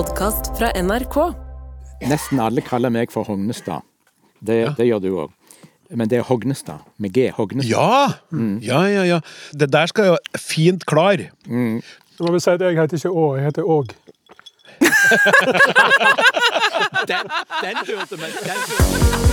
podkast fra NRK. Nesten alle kaller meg for Hognestad. Det, det gjør du òg. Men det er Hognestad, med G. Hognestad. Ja! Ja, ja, ja. Det der skal jo fint klar. Så må vi si at jeg heter ikke Å, jeg heter Åg. Den, den hørte meg. Den hørte.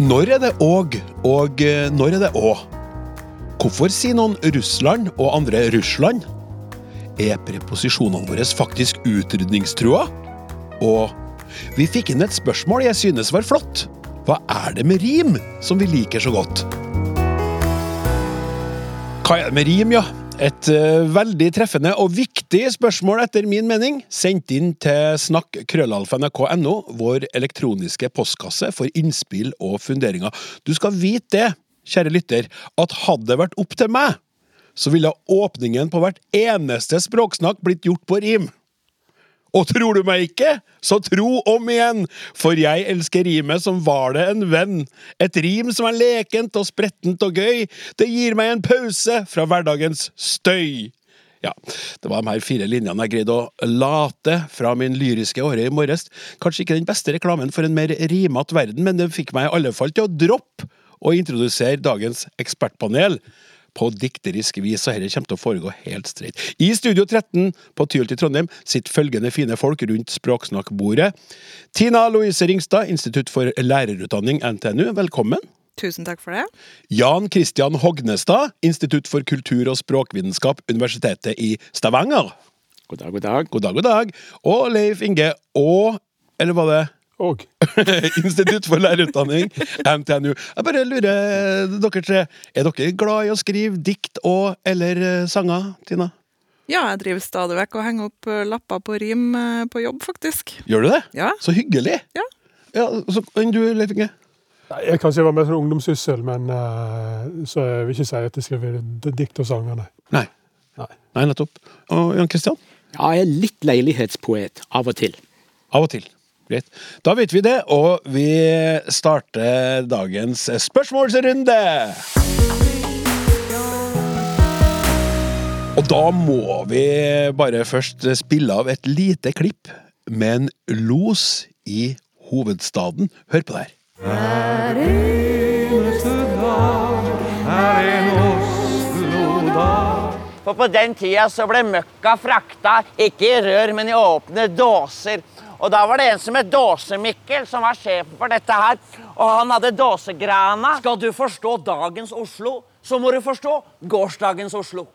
Når er det og, og eh, når er det å? Hvorfor sier noen Russland og andre Russland? Er preposisjonene våre faktisk utrydningstrua? Og vi fikk inn et spørsmål jeg synes var flott. Hva er det med rim som vi liker så godt? Hva er det med rim, ja? Et uh, veldig treffende og viktig spørsmål etter min mening, sendt inn til snakk.krøllalfa.nrk.no, vår elektroniske postkasse for innspill og funderinger. Du skal vite det, kjære lytter, at hadde det vært opp til meg, så ville åpningen på hvert eneste språksnakk blitt gjort på rim. Og tror du meg ikke, så tro om igjen, for jeg elsker rimet som var det en venn. Et rim som er lekent og sprettent og gøy, det gir meg en pause fra hverdagens støy. Ja, det var de her fire linjene jeg greide å late fra min lyriske åre i morges. Kanskje ikke den beste reklamen for en mer rimete verden, men det fikk meg i alle fall til å droppe å introdusere dagens ekspertpanel på dikterisk vis, og dette kommer til å foregå helt streit. I Studio 13 på Tyholt i Trondheim sitter følgende fine folk rundt språksnakkbordet. Tina Louise Ringstad, Institutt for lærerutdanning, NTNU, velkommen. Tusen takk for det. Jan Christian Hognestad, Institutt for kultur- og språkvitenskap, Universitetet i Stavanger. God dag, god dag. God dag, god dag. Og Leif Inge og Eller var det Åg. Institutt for lærerutdanning, NTNU. Jeg bare lurer, dere tre, er dere glad i å skrive dikt og eller eh, sanger, Tina? Ja, jeg driver stadig vekk og henger opp eh, lapper på rim eh, på jobb, faktisk. Gjør du det? Ja. Så hyggelig. Ja. Ja, så, Enn du, Leif Inge? Jeg kanskje var mer sånn ungdomssyssel, men eh, så jeg vil ikke si at jeg skriver dikt og sanger, nei. Nei. Nei. Nei, nettopp. Og Jan Kristian? Ja, jeg er litt leilighetspoet av og til. Av og til. Greit. Da vet vi det, og vi starter dagens spørsmålsrunde. Og da må vi bare først spille av et lite klipp med en los i hovedstaden. Hør på det her. For på den tida så ble møkka frakta ikke i rør, men i åpne dåser. Og da var det en som het Dåse-Mikkel, som var sjefen for dette her. Og han hadde dåsegrana. Skal du forstå dagens Oslo, så må du forstå gårsdagens Oslo.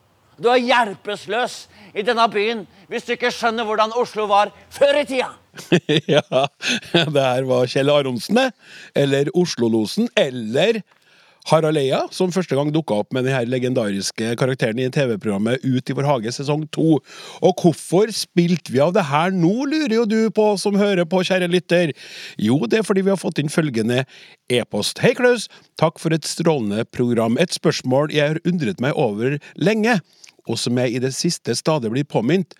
Du er hjelpeløs i denne byen hvis du ikke skjønner hvordan Oslo var før i tida. ja, det her var Kjell Aronsen. Eller Oslo-losen. Eller Harald Eia, som første gang dukka opp med denne legendariske karakteren i TV-programmet Ut i vår hage sesong to. Og hvorfor spilte vi av det her nå, lurer jo du på som hører på, kjære lytter. Jo, det er fordi vi har fått inn følgende e-post. Hei, Klaus. Takk for et strålende program. Et spørsmål jeg har undret meg over lenge, og som jeg i det siste stadig blir påminnet.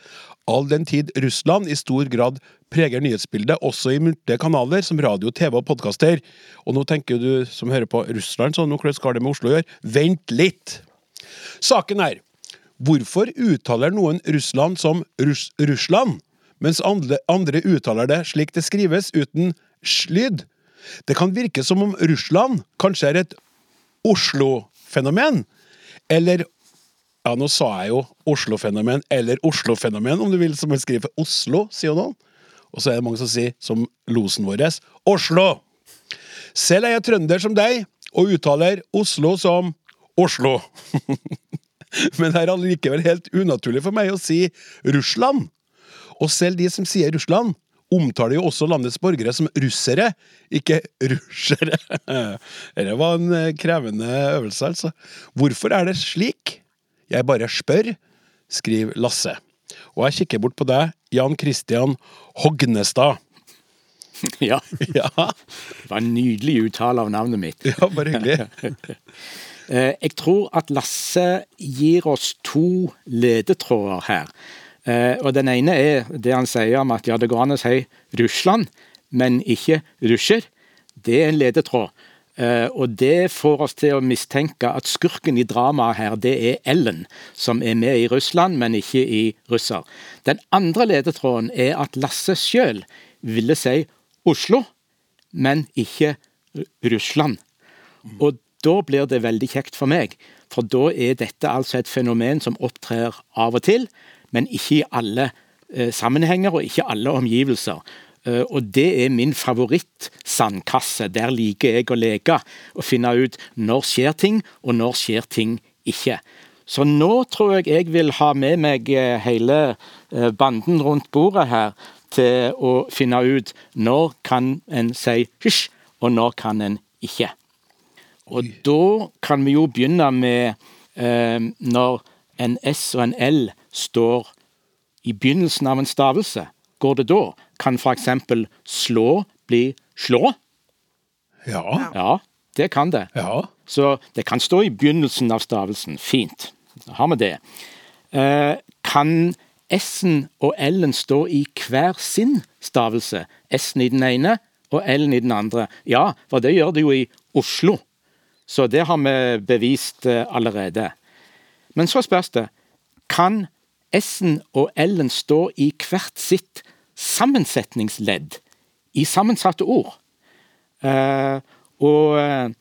All den tid Russland i stor grad preger nyhetsbildet også i muntlige kanaler som radio, TV og podkaster. Og nå tenker du som hører på Russland, så nå hvordan skal det med Oslo å gjøre? Vent litt! Saken er hvorfor uttaler noen Russland som Russ Russland, mens andre, andre uttaler det slik det skrives, uten slyd? Det kan virke som om Russland kanskje er et Oslo-fenomen, eller ja, nå sa jeg jo Oslo-fenomen, eller Oslo-fenomen, om du vil, som skriver for Oslo, sier noen. Og så er det mange som sier, som losen vår, Oslo! Selv er jeg trønder som deg, og uttaler Oslo som Oslo. Men det er allikevel helt unaturlig for meg å si Russland. Og selv de som sier Russland, omtaler jo også landets borgere som russere, ikke russere. Dette var en eh, krevende øvelse, altså. Hvorfor er det slik? Jeg bare spør, skriver Lasse. Og jeg kikker bort på deg, Jan Christian Hognestad. Ja, Ja, det var en nydelig uttale av navnet mitt. ja bare hyggelig. Eh, Jeg tror at Lasse gir oss to ledetråder her. Eh, Og den ene er det han sier om at ja, det går an å si Russland, men ikke russer. det er en ledetråd. Eh, og det får oss til å mistenke at skurken i dramaet her, det er Ellen, som er med i Russland, men ikke i russer. Den andre ledetråden er at Lasse sjøl ville si Oslo, men ikke Russland. Og da blir det veldig kjekt for meg, for da er dette altså et fenomen som opptrer av og til, men ikke i alle eh, sammenhenger og ikke alle omgivelser. Eh, og det er min favoritt-sandkasse. Der liker jeg å leke og finne ut når skjer ting, og når skjer ting ikke. Så nå tror jeg jeg vil ha med meg eh, hele eh, banden rundt bordet her til å finne ut når kan en si hysj, og når kan en ikke. Og da kan vi jo begynne med eh, når en S og en L står i begynnelsen av en stavelse. Går det da? Kan f.eks. slå bli slå? Ja. Ja, det kan det. Ja. Så det kan stå i begynnelsen av stavelsen. Fint. Da har vi det. Eh, kan S-en og L-en stå i hver sin stavelse? S-en i den ene og L-en i den andre. Ja, for det gjør det jo i Oslo. Så det har vi bevist eh, allerede. Men så spørs det Kan S-en og L-en står i hvert sitt sammensetningsledd i sammensatte ord? Eh, og eh,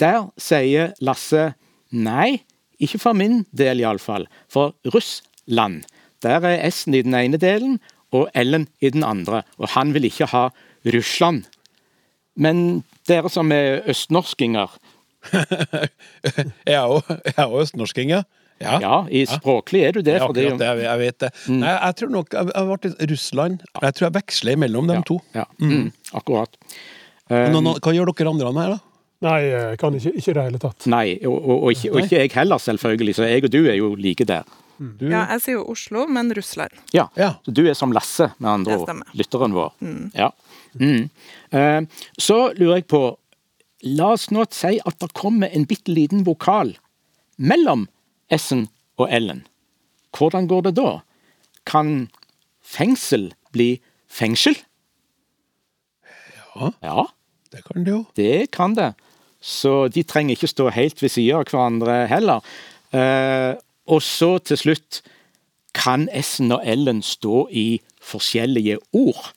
der sier Lasse nei, ikke for min del iallfall. For Russland, der er S-en i den ene delen og L-en i den andre. Og han vil ikke ha Russland. Men dere som er østnorskinger, Jeg er òg østnorskinger. er ja. Ja. ja, i språklig er du det. Er akkurat det, jeg, jeg vet det. Nei, jeg tror nok jeg, jeg ble i Russland. Jeg tror jeg veksler mellom dem to. Ja, mm, akkurat. Men nå- nå- hva gjør dere andre her, da? Nei, jeg kan ikke, ikke i det hele tatt. Nei, og, og, og, ikke, og ikke jeg heller, selvfølgelig. Så jeg og du er jo like der. Du, Ja, jeg sier jo Oslo, men Russland. Ja, Ja. så Du er som Lasse, med andre ord. Lytteren vår. Ja. Mm. Eh, så lurer jeg på La oss nå si at det kommer en bitte liten vokal mellom S-en og L-en. Hvordan går det da? Kan fengsel bli fengsel? Ja. Ja, det kan det jo. det kan det. Så de trenger ikke stå helt ved siden av hverandre heller. Eh, og så til slutt kan S-en og L-en stå i forskjellige ord.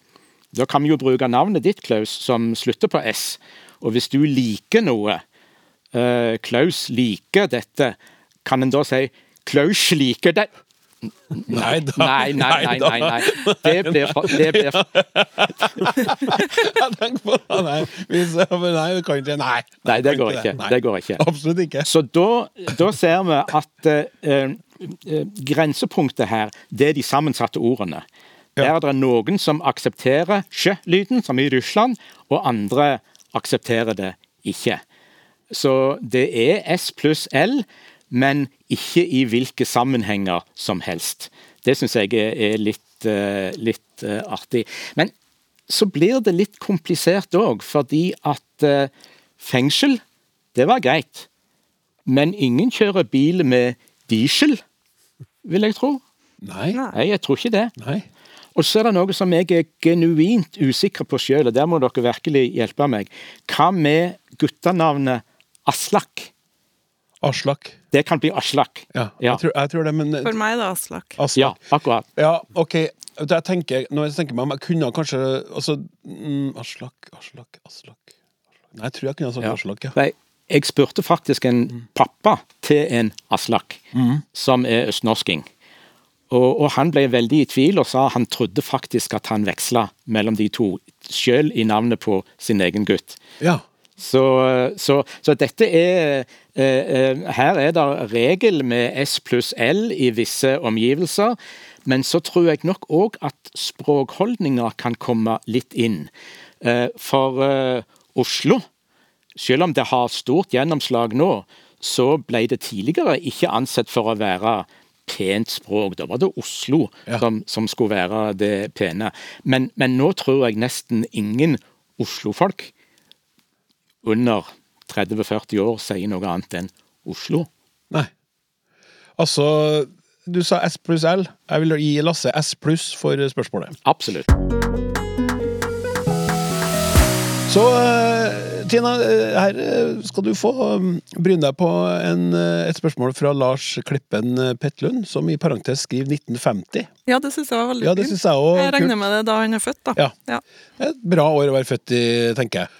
Da kan vi jo bruke navnet ditt, Klaus, som slutter på S. Og hvis du liker noe, eh, Klaus liker dette, kan en da si Klaus liker det Nei da. Nei, nei, nei. nei, nei. Det blir for, det blir for. Nei, det kan ikke. Nei. Nei, det går ikke. Det går ikke. Absolutt ikke. Så da, da ser vi at eh, eh, grensepunktet her, det er de sammensatte ordene. Der er det noen som aksepterer sjø-lyden, som i Russland, og andre aksepterer det ikke. Så det er S pluss L, men ikke i hvilke sammenhenger som helst. Det syns jeg er, litt, eh, litt eh, artig. Men så blir det litt komplisert òg, fordi at eh, fengsel, det var greit. Men ingen kjører bil med diesel, vil jeg tro. Nei. Nei, jeg tror ikke det. Nei. Og så er det noe som jeg er genuint usikker på sjøl, og der må dere virkelig hjelpe meg. Hva med guttenavnet Aslak? Aslak. Det kan bli Aslak. Ja, Ja. Jeg, tror, jeg tror det, men For meg er det Aslak. Ja, akkurat. Ja, OK. Jeg tenker, når jeg tenker meg om, jeg kunne kanskje altså, mm, Aslak, Aslak, Aslak Nei, jeg tror jeg kunne ha sagt Ja. Aslak, ja. Nei, jeg spurte faktisk en pappa til en Aslak, som er østnorsking. Og, og han ble veldig i tvil og sa han trodde faktisk at han veksla mellom de to, sjøl i navnet på sin egen gutt. Ja. Så, så, så dette er eh, eh, Her er det regel med S pluss L i visse omgivelser. Men så tror jeg nok òg at språkholdninger kan komme litt inn. Eh, for eh, Oslo, selv om det har stort gjennomslag nå, så ble det tidligere ikke ansett for å være pent språk. Da var det Oslo Ja. som, som skulle være det pene. Men, men nå tror jeg nesten ingen Oslo-folk under 30-40 år sier noe annet enn Oslo. Nei. Altså, du sa S pluss L. Jeg vil gi Lasse S pluss for spørsmålet. Absolutt. Så eh, Tina, eh, her eh, skal du få bryne deg på en, et spørsmål fra Lars Kleppen eh, Petlund, som i parentes skriver 1950. Ja, det syns jeg var veldig Ja, det fint. syns jeg. Jeg regner med det da han er født, da. Ja. Ja. Et bra år å være født i, tenker jeg.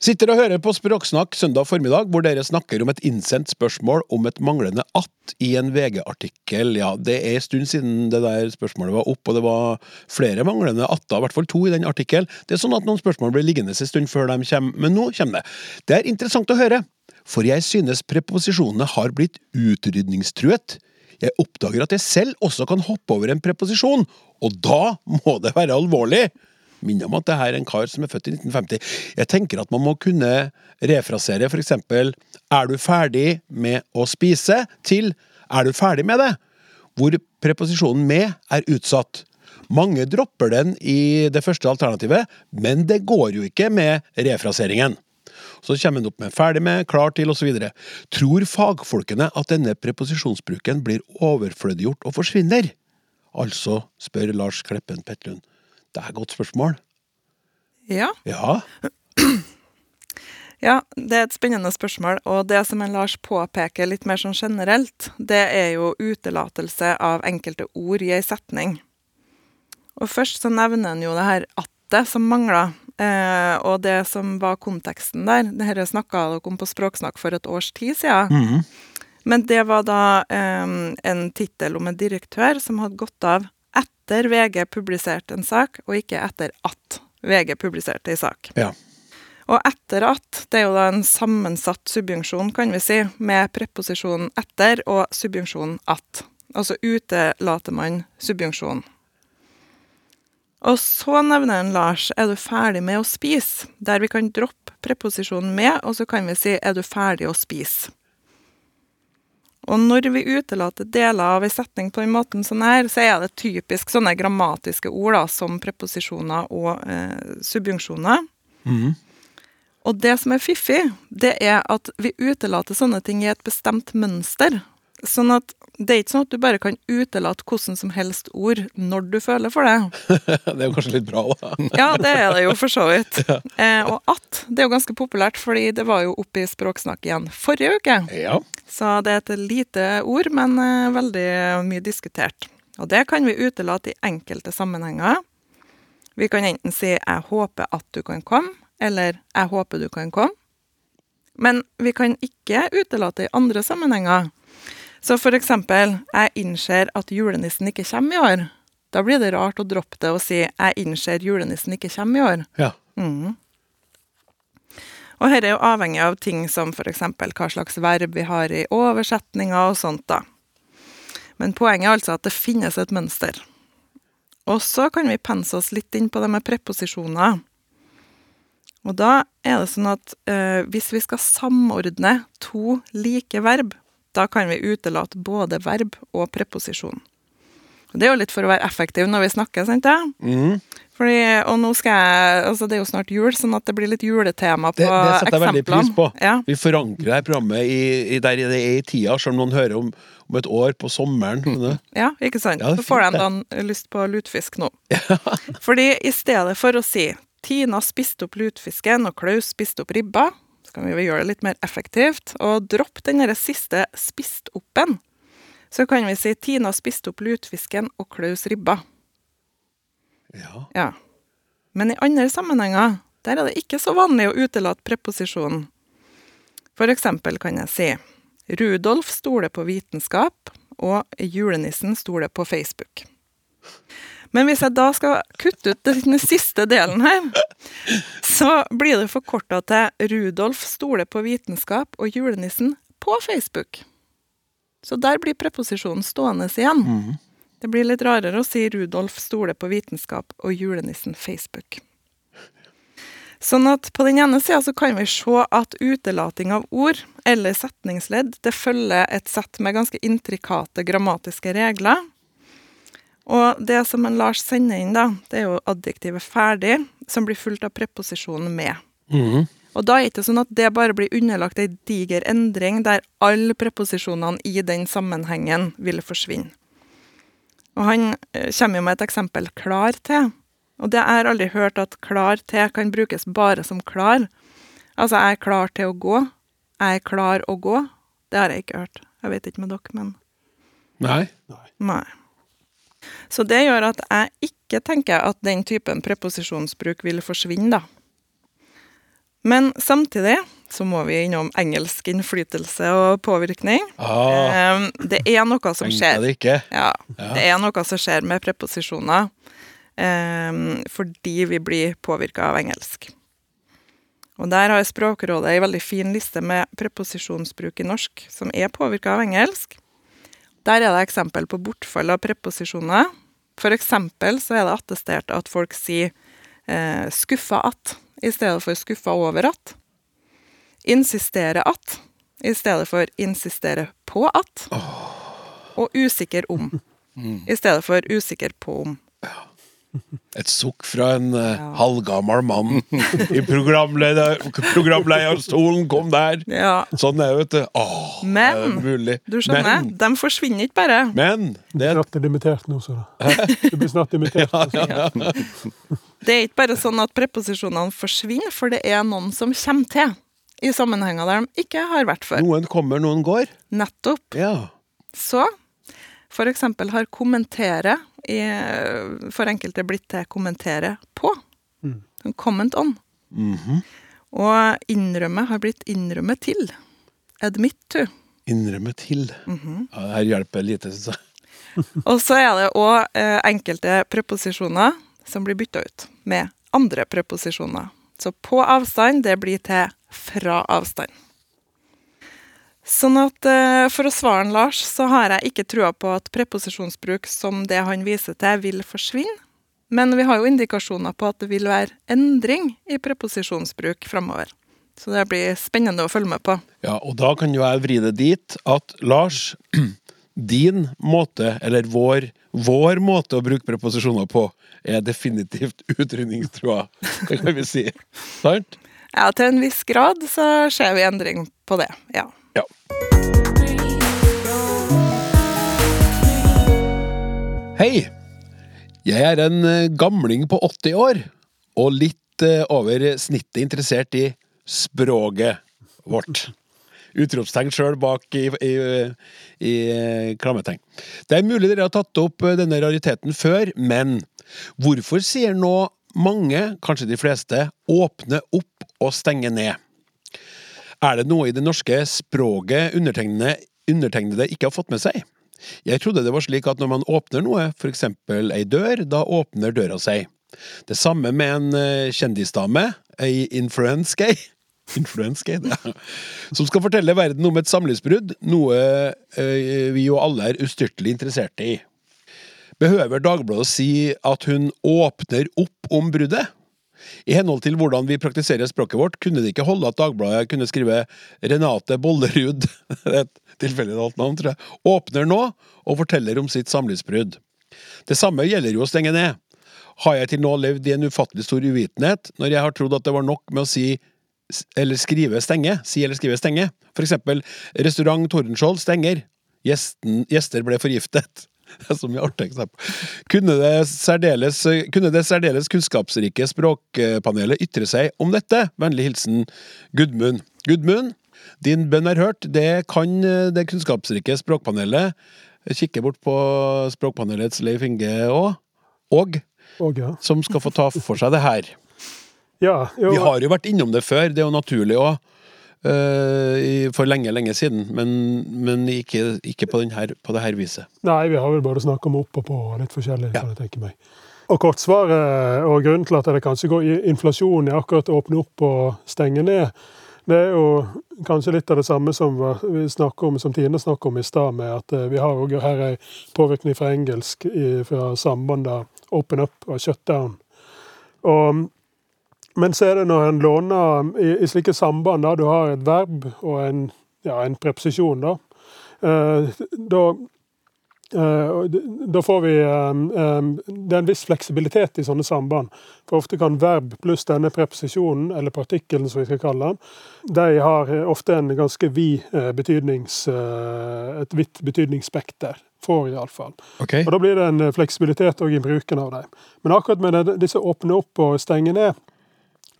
Sitter og hører på Språksnakk søndag formiddag, hvor dere snakker om et innsendt spørsmål om et manglende att i en VG-artikkel. Ja, det er en stund siden det der spørsmålet var opp, og det var flere manglende atter, i hvert fall to i den artikkelen. Det er sånn at noen spørsmål blir liggende en stund før de kommer, men nå kommer det. Det er interessant å høre, for jeg synes preposisjonene har blitt utrydningstruet. Jeg oppdager at jeg selv også kan hoppe over en preposisjon, og da må det være alvorlig! Minner om at det her er en kar som er født i 1950. Jeg tenker at man må kunne refrasere eksempel Er du ferdig med å spise? til Er du ferdig med det? Hvor preposisjonen med er utsatt. Mange dropper den i det første alternativet, men det går jo ikke med refraseringen. Så kommer en opp med ferdig med, klar til osv. Tror fagfolkene at denne preposisjonsbruken blir overflødiggjort og forsvinner? Altså, spør Lars Kleppen Petlund. Det er et godt spørsmål. Ja. Ja. ja, det er et spennende spørsmål. Og det som en Lars påpeker litt mer sånn generelt, det er jo utelatelse av enkelte ord i ei setning. Og først så nevner han jo det her attet som mangler. Eh, og det som var konteksten der, det her snakka dere om på Språksnakk for et års tid siden. Men det var da eh, en tittel om en direktør som hadde gått av etter VG publiserte en sak, og ikke etter at VG publiserte en sak. Ja. Og etter at, det er jo da en sammensatt subjunksjon, kan vi si, med preposisjonen etter og subjunksjonen at. Altså utelater man subjunksjonen. Og så nevner en Lars 'er du ferdig med å spise', der vi kan droppe preposisjonen med, og så kan vi si 'er du ferdig å spise'. Og når vi utelater deler av en setning på den måten sånn her, så er det typisk sånne grammatiske ord da, som preposisjoner og eh, subjunksjoner. Og det som er fiffig, det er at vi utelater sånne ting i et bestemt mønster. Sånn at det er ikke sånn at du bare kan utelate hvordan som helst ord når du føler for det. Det er jo kanskje litt bra, da. Ja, det er det jo for så vidt. Eh, og at, det er jo ganske populært, fordi det var jo oppe i Språksnakk igjen forrige uke. Ja. Så det er et lite ord, men eh, veldig mye diskutert. Og det kan vi utelate i enkelte sammenhenger. Vi kan enten si 'jeg håper at du kan komme', eller 'jeg håper du kan komme'. Men vi kan ikke utelate i andre sammenhenger. Så for eksempel 'jeg innser at julenissen ikke kommer i år'. Da blir det rart å droppe det og si 'jeg innser julenissen ikke kommer i år'. ja. Mm. Og her er jo avhengig av ting som eksempel hva slags verb vi har i oversetninga og sånt da. Men poenget er altså at det finnes et mønster. Og så kan vi pense oss litt inn på det med preposisjoner. Og da er det sånn at eh, hvis vi skal samordne to like verb, da kan vi utelate både verb og preposisjon. Det er jo litt for å være effektiv når vi snakker, sant det? Mm. Fordi, og nå skal jeg, altså Det er jo snart jul, sånn at det blir litt juletema på Det, det setter jeg veldig pris på. Ja, Vi forankrer dette programmet i, i der det er i tida, selv om noen hører om, om et år på sommeren. Mm. ja, ikke sant? Ja, Så får jeg de da lyst på lutefisk nå. Fordi i stedet for å si Tina spiste opp lutefisken og Klaus spiste opp ribba, så kan vi jo gjøre det litt mer effektivt, og droppe den siste spist opp-en. Så kan vi si Tina spiste opp lutfisken og Klaus ribba. Ja. Ja. Men i andre sammenhenger, der er det ikke så vanlig å utelate preposisjonen. For eksempel kan jeg si Rudolf stoler på vitenskap, og julenissen stoler på Facebook. Men hvis jeg da skal kutte ut den siste delen her, så blir det forkorta til Rudolf stoler på vitenskap og julenissen på Facebook. Så der blir preposisjonen stående igjen. Det blir litt rarere å si Rudolf stoler på vitenskap og julenissen Facebook. Sånn at på den ene sida så kan vi se at utelating av ord eller setningsledd det følger et sett med ganske intrikate grammatiske regler. Og det som en Lars sender inn, da, det er jo adjektivet 'ferdig', som blir fulgt av preposisjonen 'med'. Mm. Og da er det ikke sånn at det bare blir underlagt ei diger endring der alle preposisjonene i den sammenhengen vil forsvinne. Og han eh, kommer jo med et eksempel 'klar' til. Og det har aldri hørt at klar til kan brukes bare som klar. Altså, jeg er klar til å gå. Jeg er klar å gå. Det har jeg ikke hørt. Jeg vet ikke med dere, men Nei. Nei. Så det gjør at jeg ikke tenker at den typen preposisjonsbruk vil forsvinne, da. Men samtidig så må vi innom engelsk innflytelse og påvirkning. Ah, det er noe som skjer. det ikke. Ja, det er noe som skjer med preposisjoner fordi vi blir påvirka av engelsk. Og der har Språkrådet ei veldig fin liste med preposisjonsbruk i norsk som er påvirka av engelsk. Der er det eksempel på bortfall av preposisjoner. For eksempel så er det attestert at folk sier eh, 'skuffa at' i stedet for 'skuffa over at'. Insistere at i stedet for 'insistere på at'. Og 'usikker om' i stedet for 'usikker på om'. Et sukk fra en eh, Ja. halvgammel mann i programleder- programlederstolen. Kom der! Ja, Sånn er det, vet du. Åh, Men, er det mulig? du skjønner, Men, de forsvinner ikke bare. men det er Snart er dimittert nå, så da. Du blir snart dimittert. Det er ikke bare sånn at preposisjonene forsvinner, for det er noen som kommer til i sammenhenger der de ikke har vært før. noen kommer, noen går. Nettopp. Ja. Så eksempel har kommentere i, for enkelte blitt til kommentere på. Mm. Comment on. Mhm. Og innrømme har blitt innrømme til. Admit to. Innrømme til. Mhm. ja, det her hjelper lite, syns jeg. Og så er det òg eh, enkelte preposisjoner som blir bytta ut med andre preposisjoner. Så på avstand, det blir til fra avstand. Sånn at eh, for å svare en Lars, så har jeg ikke trua på at preposisjonsbruk som det han viser til, vil forsvinne. Men vi har jo indikasjoner på at det vil være endring i preposisjonsbruk framover. Så det blir spennende å følge med på. Ja, og da kan jo jeg vri det dit at Lars, din måte, eller vår, vår måte å bruke preposisjoner på, er definitivt utrydningstrua. Det kan vi si. Sant? Ja, til en viss grad så ser vi endring på det, ja. Hei! Jeg er en eh, gamling på 80 år, og litt eh, over snittet interessert i språket vårt. Utropstegn sjøl bak i, i, i eh, klammetegn. Det er mulig dere har tatt opp denne rariteten før, men hvorfor sier nå mange, kanskje de fleste, åpne opp og stenge ned? Er det noe i det norske språket undertegnede, undertegnede ikke har fått med seg? Jeg trodde det var slik at når man åpner noe, for eksempel ei dør, da åpner døra seg. Det samme med en eh, kjendisdame, ei influence-gay, influence-gay, ja, som skal fortelle verden om et samlivsbrudd, noe eh, vi jo alle er ustyrtelig interesserte i. Behøver Dagbladet si at hun åpner opp om bruddet? I henhold til hvordan vi praktiserer språket vårt, kunne det ikke holde at Dagbladet kunne skrive Renate Bollerud, et tilfeldig valgt navn, tror jeg, åpner nå og forteller om sitt samlivsbrudd. Det samme gjelder jo å stenge ned. Har jeg til nå levd i en ufattelig stor uvitenhet når jeg har trodd at det var nok med å si eller skrive stenge, si eller skrive stenge? For eksempel restaurant Tordenskjold stenger. Gjesten, gjester ble forgiftet. Det er så mye artig eksempel. Kunne det, særdeles, kunne det særdeles kunnskapsrike språkpanelet ytre seg om dette? Vennlig hilsen Gudmund. Gudmund, din bønn er hørt. Det kan det kunnskapsrike språkpanelet kikke bort på språkpanelets Leif Inge òg. Og Og ja. som skal få ta for seg det her. Ja, jo, Vi har jo vært innom det før, det er jo naturlig òg. For lenge, lenge siden, men, men ikke, ikke på, den her, på det her viset. Nei, vi har vel bare snakket om opp og på og litt forskjellig, Ja. kan jeg tenke meg. Og kortsvaret, og grunnen til at det kanskje går inflasjon i akkurat å åpne opp og stenge ned, det er jo kanskje litt av det samme som vi snakker om, som Tine snakket om i stad, med at eh, vi har òg her en påvirkning fra engelsk fra sambandet open up og shut down. Og, men så er det når en låner i, i slike samband, da du har et verb og en, ja, en preposisjon, da, eh, da Eh, Da får vi eh, eh, Det er en viss fleksibilitet i sånne samband. For ofte kan verb pluss denne preposisjonen, eller partikkelen som vi skal kalle den, de har ofte en ganske vid betydnings... Et vidt betydningsspekter. Får iallfall. Okay. Og Da blir det en fleksibilitet òg i bruken av dem. Men akkurat med det, disse åpne opp og stenge ned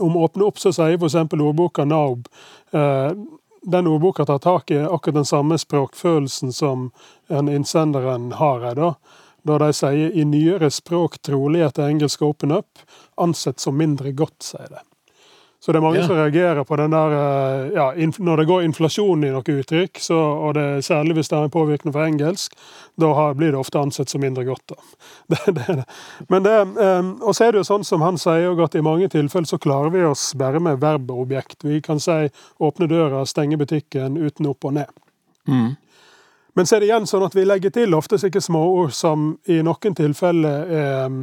Om å åpne opp så sier f.eks. ordboka Naub eh, Den ordboka tar tak i akkurat den samme språkfølelsen som en innsenderen har her. da. Da de sier i nyere språk trolig at engelsk open up ansett som mindre godt, sier de. Så det er mange Ja. som reagerer på den der eh, ja, Når det går inflasjon i noe uttrykk, så, og det, særlig hvis det har en påvirkning fra engelsk, da har, blir det ofte ansett som mindre godt. Det, det, er det. Men det, eh, og så er det jo sånn som han sier, at i mange tilfeller så klarer vi oss bare med verb og objekt. Vi kan si åpne døra, stenge butikken uten opp og ned. Mm. Men så er det igjen sånn at vi legger til ofte slike småord som i noen tilfeller er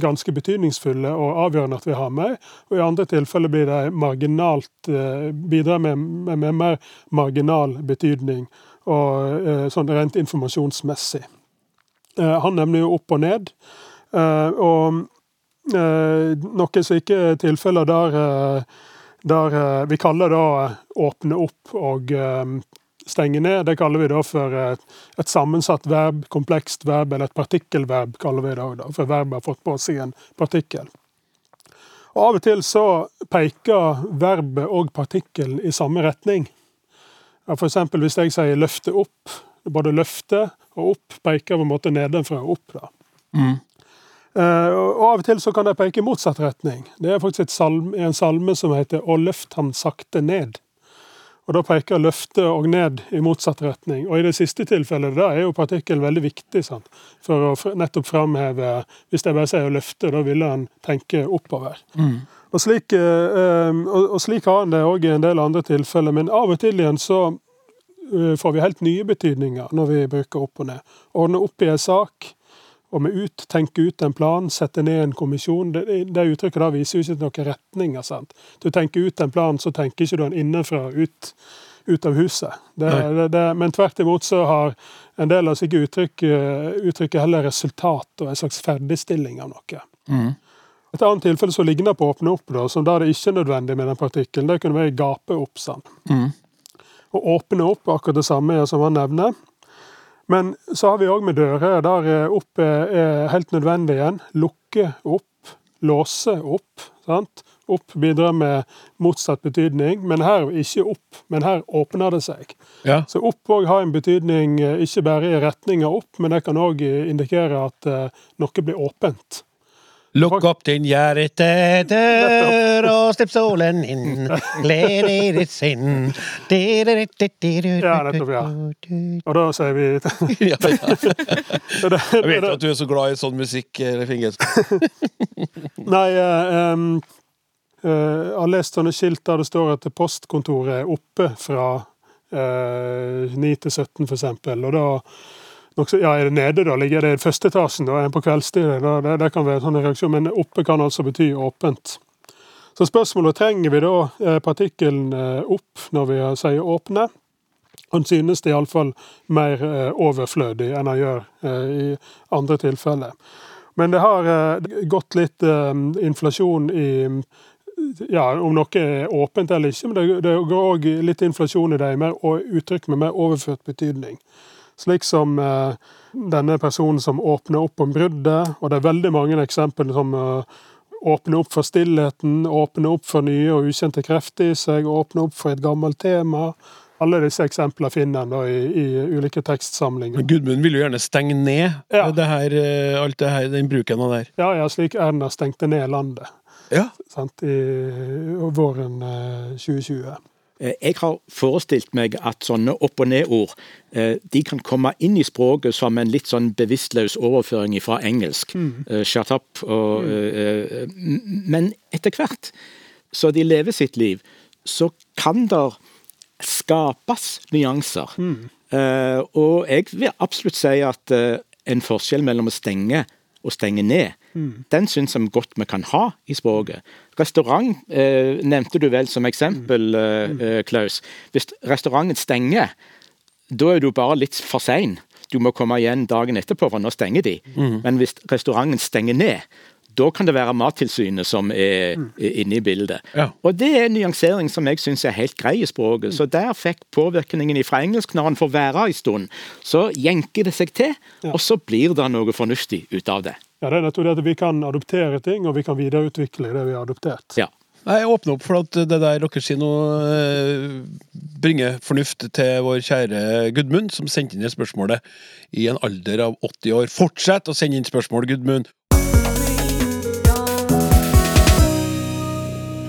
ganske betydningsfulle og avgjørende at vi har med, og i andre tilfeller blir de marginalt eh, bidrar med, med, med mer marginal betydning, og eh, sånn rent informasjonsmessig. Eh, han nevner jo opp og ned, og noen slike tilfeller der, der vi kaller da åpne opp og stenge ned. Det kaller vi da for et, et sammensatt verb, komplekst verb, eller et partikkelverb, kaller vi det òg, for verbet har fått på seg en partikkel. Og Av og til så peker verbet og partikkelen i samme retning. Ja, eksempel hvis jeg sier 'løfte opp', både 'løfte' og 'opp' peker på en måte nedenfra og opp. da. Mm. Uh, og Av og til så kan de peke i motsatt retning. Det er faktisk salm, en salme som heter 'Å løft ham sakte ned'. Og Da peker løfte og ned i motsatt retning. Og I det siste tilfellet da er jo partikkel veldig viktig sant? for å nettopp framheve Hvis jeg bare sier løfte', da ville han tenke oppover. Mm. Og slik, eh, eh, og, og slik har han det òg i en del andre tilfeller. Men av og til igjen så eh, får vi helt nye betydninger når vi bruker opp og ned. Ordne opp i en sak, og med ut, tenke ut en plan, sette ned en kommisjon. Det, det uttrykket da viser jo ikke noen retninger. sant? Du tenker ut en plan, så tenker ikke du den innenfra ut, ut av huset. Det, det, det, men tvert imot så har en del av slike uttrykk uttrykket heller resultat og en slags ferdigstilling av noe. Mm. Et annet tilfelle som ligner på å åpne opp, da, som da det ikke er nødvendig med den partikkelen, det kunne være gape opp. sant? Mm. Å åpne opp akkurat det samme som han nevner. Men så har vi òg med dører der oppe opp er, er helt nødvendig igjen. Lukke opp, låse opp. sant? Opp bidrar med motsatt betydning, men her ikke opp, men her åpner det seg. Ja. Så opp òg har en betydning eh, ikke bare i retninga opp, men det kan òg indikere at eh, noe blir åpent. Lukk opp din hjertedør og slipp solen inn. Gled i ditt sinn. Ja, nettopp, ja. Og da sier vi Ja, ja. Jeg vet at du er så glad i sånn musikk, Leif Fingens. Nei, eh, um, uh, jeg har lest sånne skilt der det står at postkontoret er oppe fra uh, 9 til 17, for eksempel. Og da nokså, ja, er det nede, da? Ligger det i første etasjen, da? Er det på kveldstid? Det, det kan være en sånn reaksjon, men oppe kan altså bety åpent. Så spørsmålet trenger vi da eh, partikkelen eh, opp når vi sier åpne. Han synes det iallfall mer eh, overflødig enn han gjør i andre tilfeller. Men det har gått litt inflasjon i ja, om noe er åpent eller ikke, men det går òg litt inflasjon i det, og uttrykk med mer overført betydning. Slik som eh, denne personen som åpner opp om bruddet, og det er veldig mange eksempler som eh, åpner opp for stillheten, åpner opp for nye og ukjente krefter i seg, åpner opp for et gammelt tema. Alle disse eksemplene finner en da i, i ulike tekstsamlinger. Men Gudmund vil jo gjerne stenge ned Ja. det her, eh, alt det her, den bruken av der. Ja, ja, slik Erna stengte ned landet Ja. sant, i våren eh, 2020. Eh, Jeg har forestilt meg at sånne opp- og ned-ord eh, de kan komme inn i språket som en litt sånn bevisstløs overføring fra engelsk. Mm. Shut up og eh, eh, Men etter hvert så de lever sitt liv, så kan der skapes nyanser. Mm. Og jeg vil absolutt si at eh, en forskjell mellom å stenge og stenge ned, den syns jeg godt vi kan ha i språket. Restaurant eh, nevnte du vel som eksempel, mm. eh, Klaus. Hvis restauranten stenger, da er du bare litt for sein. Du må komme igjen dagen etterpå, for nå stenger de. Men hvis restauranten stenger ned, da kan det være Mattilsynet som er, er inne i bildet. Ja. Og det er en nyansering som jeg syns er helt grei i språket. Så der fikk påvirkningen fra engelsk, når han får være en stund, så jenker det seg til, og så blir det noe fornuftig ut av det. Ja, det er nettopp det at vi kan adoptere ting, og vi kan videreutvikle det vi har adoptert. Ja. Nei, Jeg åpner opp for at det der dere sier nå, eh, bringer fornuft til vår kjære Gudmund, som sendte inn det spørsmålet i en alder av 80 år. Fortsett å sende inn spørsmål, Gudmund!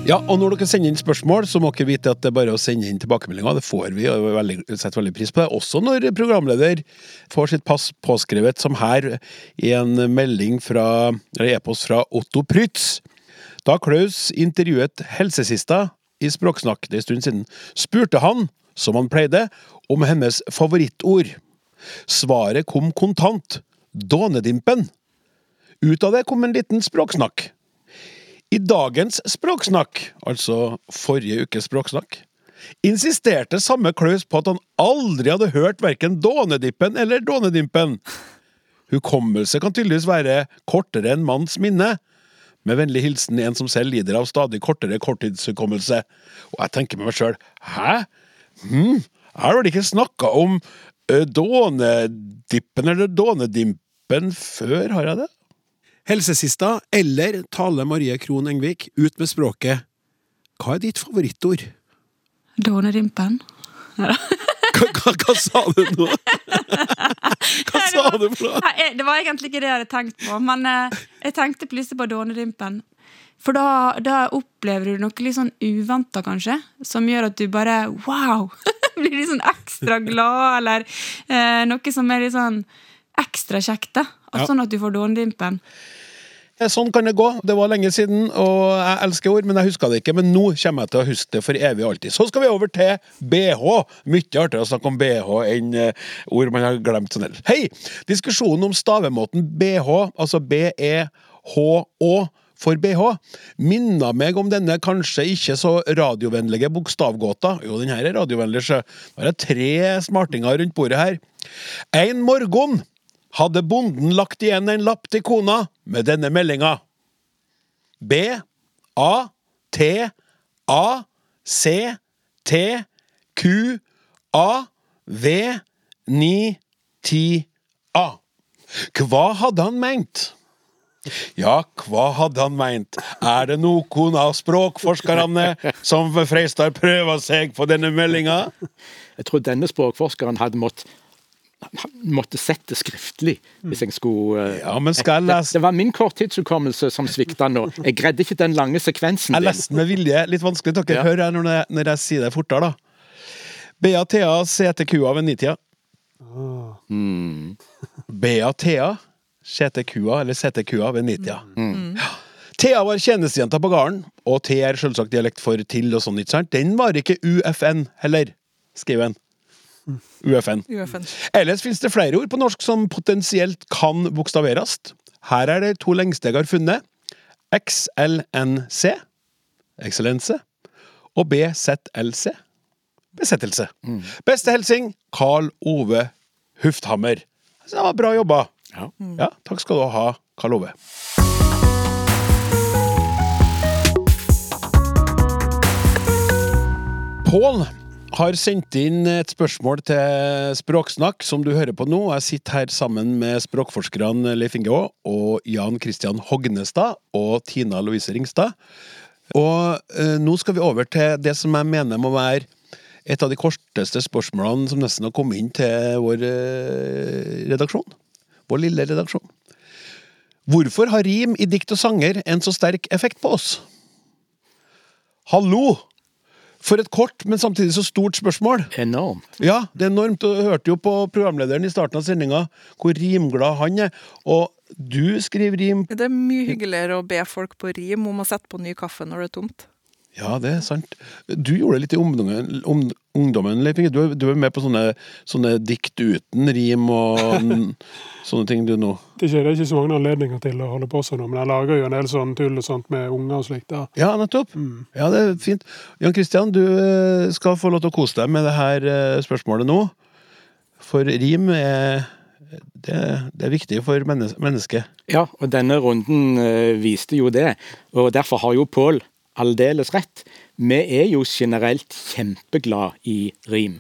Ja, og når dere sender inn spørsmål, så må dere vite at det er bare å sende inn tilbakemeldinger. Det får vi, og vi veldig, setter veldig pris på det. Også når programleder får sitt pass påskrevet, som her, i en melding fra, eller e-post fra Otto Prytz. Da Klaus intervjuet helsesista i Språksnakk, det er en stund siden, spurte han, som han pleide, om hennes favorittord. Svaret kom kontant. Dånedimpen. Ut av det kom en liten språksnakk. I dagens språksnakk, altså forrige ukes språksnakk, insisterte samme Klaus på at han aldri hadde hørt verken Dånedippen eller Dånedimpen. Hukommelse kan tydeligvis være kortere enn manns minne. Med vennlig hilsen en som selv lider av stadig kortere korttidshukommelse. Og jeg tenker med meg sjøl, hæ? Hm, jeg har vel ikke snakka om ø, Dånedippen eller Dånedimpen før, har jeg det? Helsesista eller Tale Marie Krohn Engvik, ut med språket. Hva er ditt favorittord? Dånerimpen Hva, hva, hva sa du nå? Hva sa du for noe? Det var egentlig ikke det jeg hadde tenkt på, men eh, jeg tenkte plutselig på dånerimpen, For da, da opplever du noe litt sånn uventa, kanskje, som gjør at du bare wow! Blir litt sånn ekstra glad, eller eh, noe som er litt sånn ekstra kjekt. da. Ja. Sånn at du får Dånedimpen. Sånn kan det gå. Det var lenge siden, og jeg elsker ord, men jeg huska det ikke. Men nå kommer jeg til å huske det for evig og alltid. Så skal vi over til BH. Mye artigere å snakke om BH enn eh, ord man har glemt sånn ellers. Hei! Diskusjonen om stavemåten BH, altså B-E-H-Å for BH, minna meg om denne kanskje ikke så radiovennlige bokstavgåta. Jo, den her er radiovennlig, har jeg tre smartinger rundt bordet her. En morgen hadde bonden lagt igjen en lapp til kona med denne meldinga. B A T A C T Q A V 9 10 A. Hva hadde han meint? Ja, hva hadde han meint? Er det noen av språkforskerne som Freistad prøver seg på denne meldinga? Jeg tror denne språkforskeren hadde mått måtte sett det skriftlig hvis jeg skulle eh, Ja, men skal jeg det, lese det var min korttidshukommelse som svikta nå. Jeg greide ikke den lange sekvensen Jeg leste med vilje. Litt vanskelig. Dere Ja. hører når, jeg- når jeg sier det fortere, da. Bea Thea CTQ-a ved nitida. Oh. Mm. Bea Thea CTQ-a eller CTQ-a ved nitida. Ja. Thea var tjenestejenta på gården, og T er selvsagt dialekt for til og sånn, ikke sant? Den var ikke UFN heller, skriver han. UFN. UFN. Ellers finnes det flere ord på norsk som potensielt kan bokstaveres. Her er det to lengste jeg har funnet. XLNC, eksellense, og BZLC, besettelse. Beste hilsing Carl Ove Hufthammer. Så det var bra jobba. Ja. Ja, takk skal du ha, Karl Ove. Pål har sendt inn et spørsmål til Språksnakk, som du hører på nå. Jeg sitter her sammen med språkforskerne Leif Inge Aa og Jan Christian Hognestad og Tina Louise Ringstad. Og eh, nå skal vi over til det som jeg mener må være et av de korteste spørsmålene som nesten har kommet inn til vår eh, redaksjon. Vår lille redaksjon. Hvorfor har rim i dikt og sanger en så sterk effekt på oss? Hallo! For et kort, men samtidig så stort spørsmål. Enormt. Ja, det er enormt. Du hørte jo på programlederen i starten av sendinga hvor rimglad han er. Og du skriver rim. Det er mye hyggeligere å be folk på rim om å sette på ny kaffe når det er tomt. Ja, det er sant. Du gjorde det litt i ungdommen, om, ungdommen Leif Inge. Du, er- du er med på sånne, sånne dikt uten rim og sånne ting, du nå. Det er, ikke, så mange anledninger til å holde på sånn, men jeg lager jo en del sånn tull og sånt med unger og slikt. da. Ja, nettopp. Ja, det er fint. Jan Christian, du eh, skal få lov til å kose deg med det her eh, spørsmålet nå. For rim er Det, det er viktig for mennesket. Ja, og denne runden eh, viste jo det, og derfor har jo Pål aldeles rett. Vi er jo generelt kjempeglad i rim.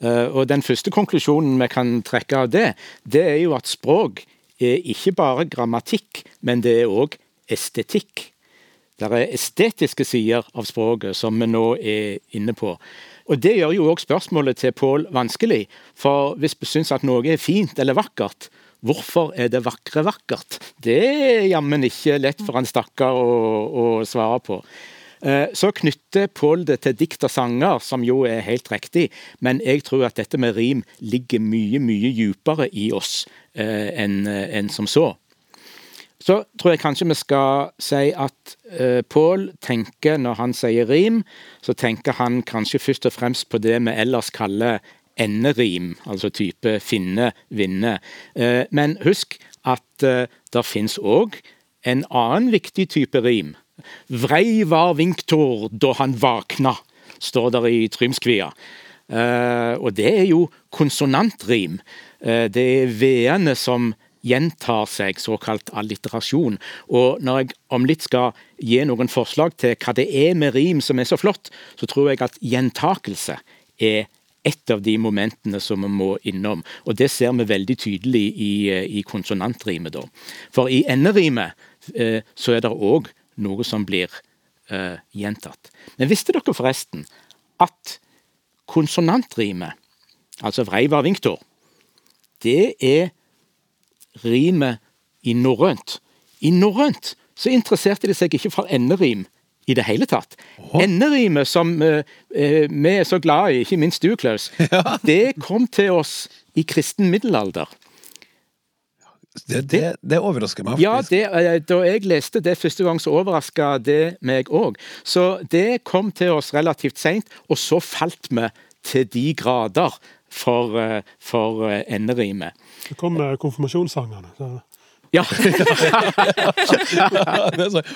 Eh, og den første konklusjonen vi kan trekke av det, det er jo at språk er ikke bare grammatikk, men det er òg estetikk. Det er estetiske sider av språket som vi nå er inne på. Og Det gjør jo òg spørsmålet til Pål vanskelig. For hvis vi syns at noe er fint eller vakkert, hvorfor er det vakre vakkert? Det er jammen ikke lett for en stakkar å, å svare på. Eh, så knytter Pål det til dikt og sanger, som jo er helt riktig, men jeg tror at dette med rim ligger mye, mye dypere i oss eh, enn en som så. Så tror jeg kanskje vi skal si at uh, Pål tenker, når han sier rim, så tenker han kanskje først og fremst på det vi ellers kaller enderim, altså type finne, vinne. Uh, men husk at uh, det fins òg en annen viktig type rim. Vrei var Vinktor da han vakna, står der i Trymskvia. Uh, og det er jo konsonantrim. det er v-ene som gjentar seg, såkalt alliterasjon. Og når jeg om litt skal gi noen forslag til hva det er med rim som er så flott, så tror jeg at gjentakelse er et av de momentene som vi må innom. Og det ser vi veldig tydelig i, i konsonantrimet, da. For i enderimet eh, så er det òg noe som blir eh, gjentatt. Men visste dere forresten at konsonantrimet, altså Vreivar Vinktor, det er rimet i norrønt. I norrønt så interesserte de seg ikke for enderim i det hele tatt. Oh. Enderimet som uh, uh, vi er så glad i, ikke minst du, Klaus, ja. det kom til oss i kristen middelalder. Det, det, det, overrasker meg. Ja, det, eh, Da jeg leste det første gang, så overraska det meg òg. Så det kom til oss relativt seint, og så falt vi til de grader for, for enderimet. Så kom konfirmasjonssangene. Ja.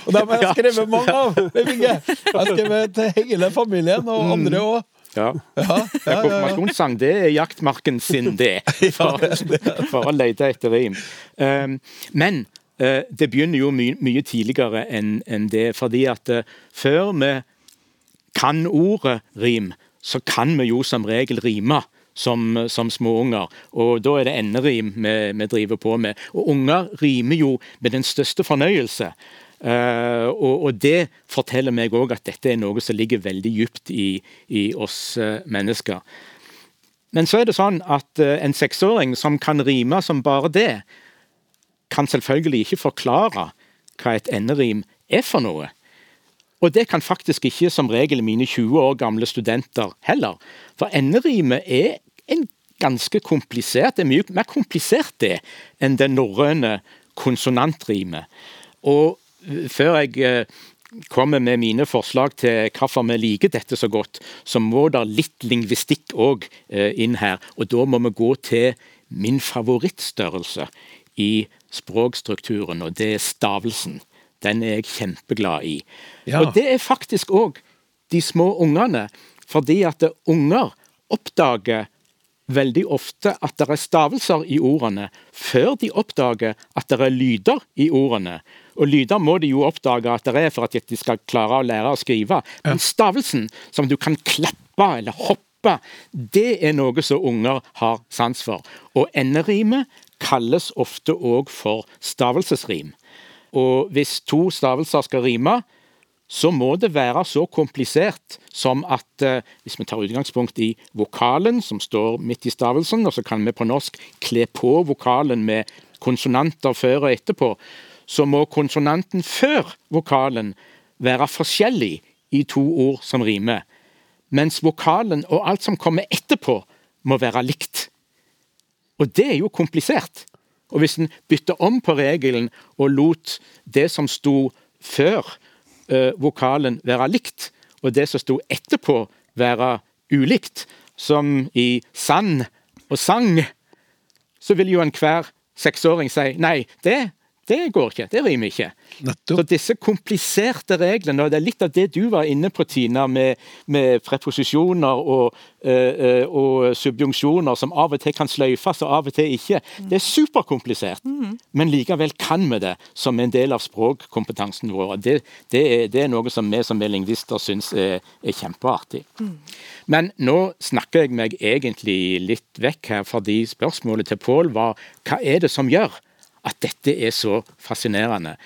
og dem har jeg skrevet mange av! Jeg har skrevet til hele familien og andre òg. Ja. ja, ja Konfirmasjonssang det er jaktmarken sin, det. For, for å lete etter rim. Um, men uh, det begynner jo my mye tidligere enn en det. Fordi at uh, før vi kan ordet rim, så kan vi jo som regel rime som, som småunger. Og da er det enderim vi, vi, driver på med. Og unger rimer jo med den største fornøyelse. Uh, og, og, det forteller meg òg at dette er noe som ligger veldig dypt i, i oss uh, mennesker. Men så er det sånn at uh, en seksåring som kan rime som bare det, kan selvfølgelig ikke forklare hva et enderim er for noe. Og det kan faktisk ikke som regel mine 20 år gamle studenter heller. For enderimet er en ganske komplisert, det er mye mer komplisert det enn det norrøne konsonantrimet. Og eh, før jeg eh, kommer med mine forslag til hvorfor vi liker dette så godt, så må det litt lingvistikk òg eh, inn her. Og da må vi gå til min favorittstørrelse i språkstrukturen, og det er stavelsen. Den er jeg kjempeglad i. Ja. Og det er faktisk òg de små ungene, fordi at unger oppdager veldig ofte at det er stavelser i ordene, før de oppdager at det er lyder i ordene. Og lyder må de jo oppdage at det er for at de skal klare å lære å skrive. Men stavelsen, som du kan klappe eller hoppe, det er noe som unger har sans for. Og enderimet kalles ofte òg for stavelsesrim. Og hvis to stavelser skal rime, så må det være så komplisert som at eh, hvis vi tar utgangspunkt i vokalen som står midt i stavelsen, og så kan vi på norsk kle på vokalen med konsonanter før og etterpå, så må konsonanten før vokalen være forskjellig i to ord som rimer, mens vokalen og alt som kommer etterpå, må være likt. Og det er jo komplisert. Og hvis en bytter om på regelen og lot det som sto før eh, vokalen være likt, og det som sto etterpå være ulikt, som i sand og sang, så vil jo enhver seksåring si nei, det Det går ikke. Det rimer ikke. Nettopp. Så disse kompliserte reglene, og det er litt av det du var inne på, Tina, med, med preposisjoner og, øh, eh, og subjunksjoner som av og til kan sløyfes og av og til ikke. Det er superkomplisert, men likevel kan vi det som en del av språkkompetansen vår. Det, det, er, det er noe som vi som er lingvister syns er, er kjempeartig. Men nå snakker jeg meg egentlig litt vekk her, fordi spørsmålet til Pål var hva er det som gjør at dette er så fascinerende?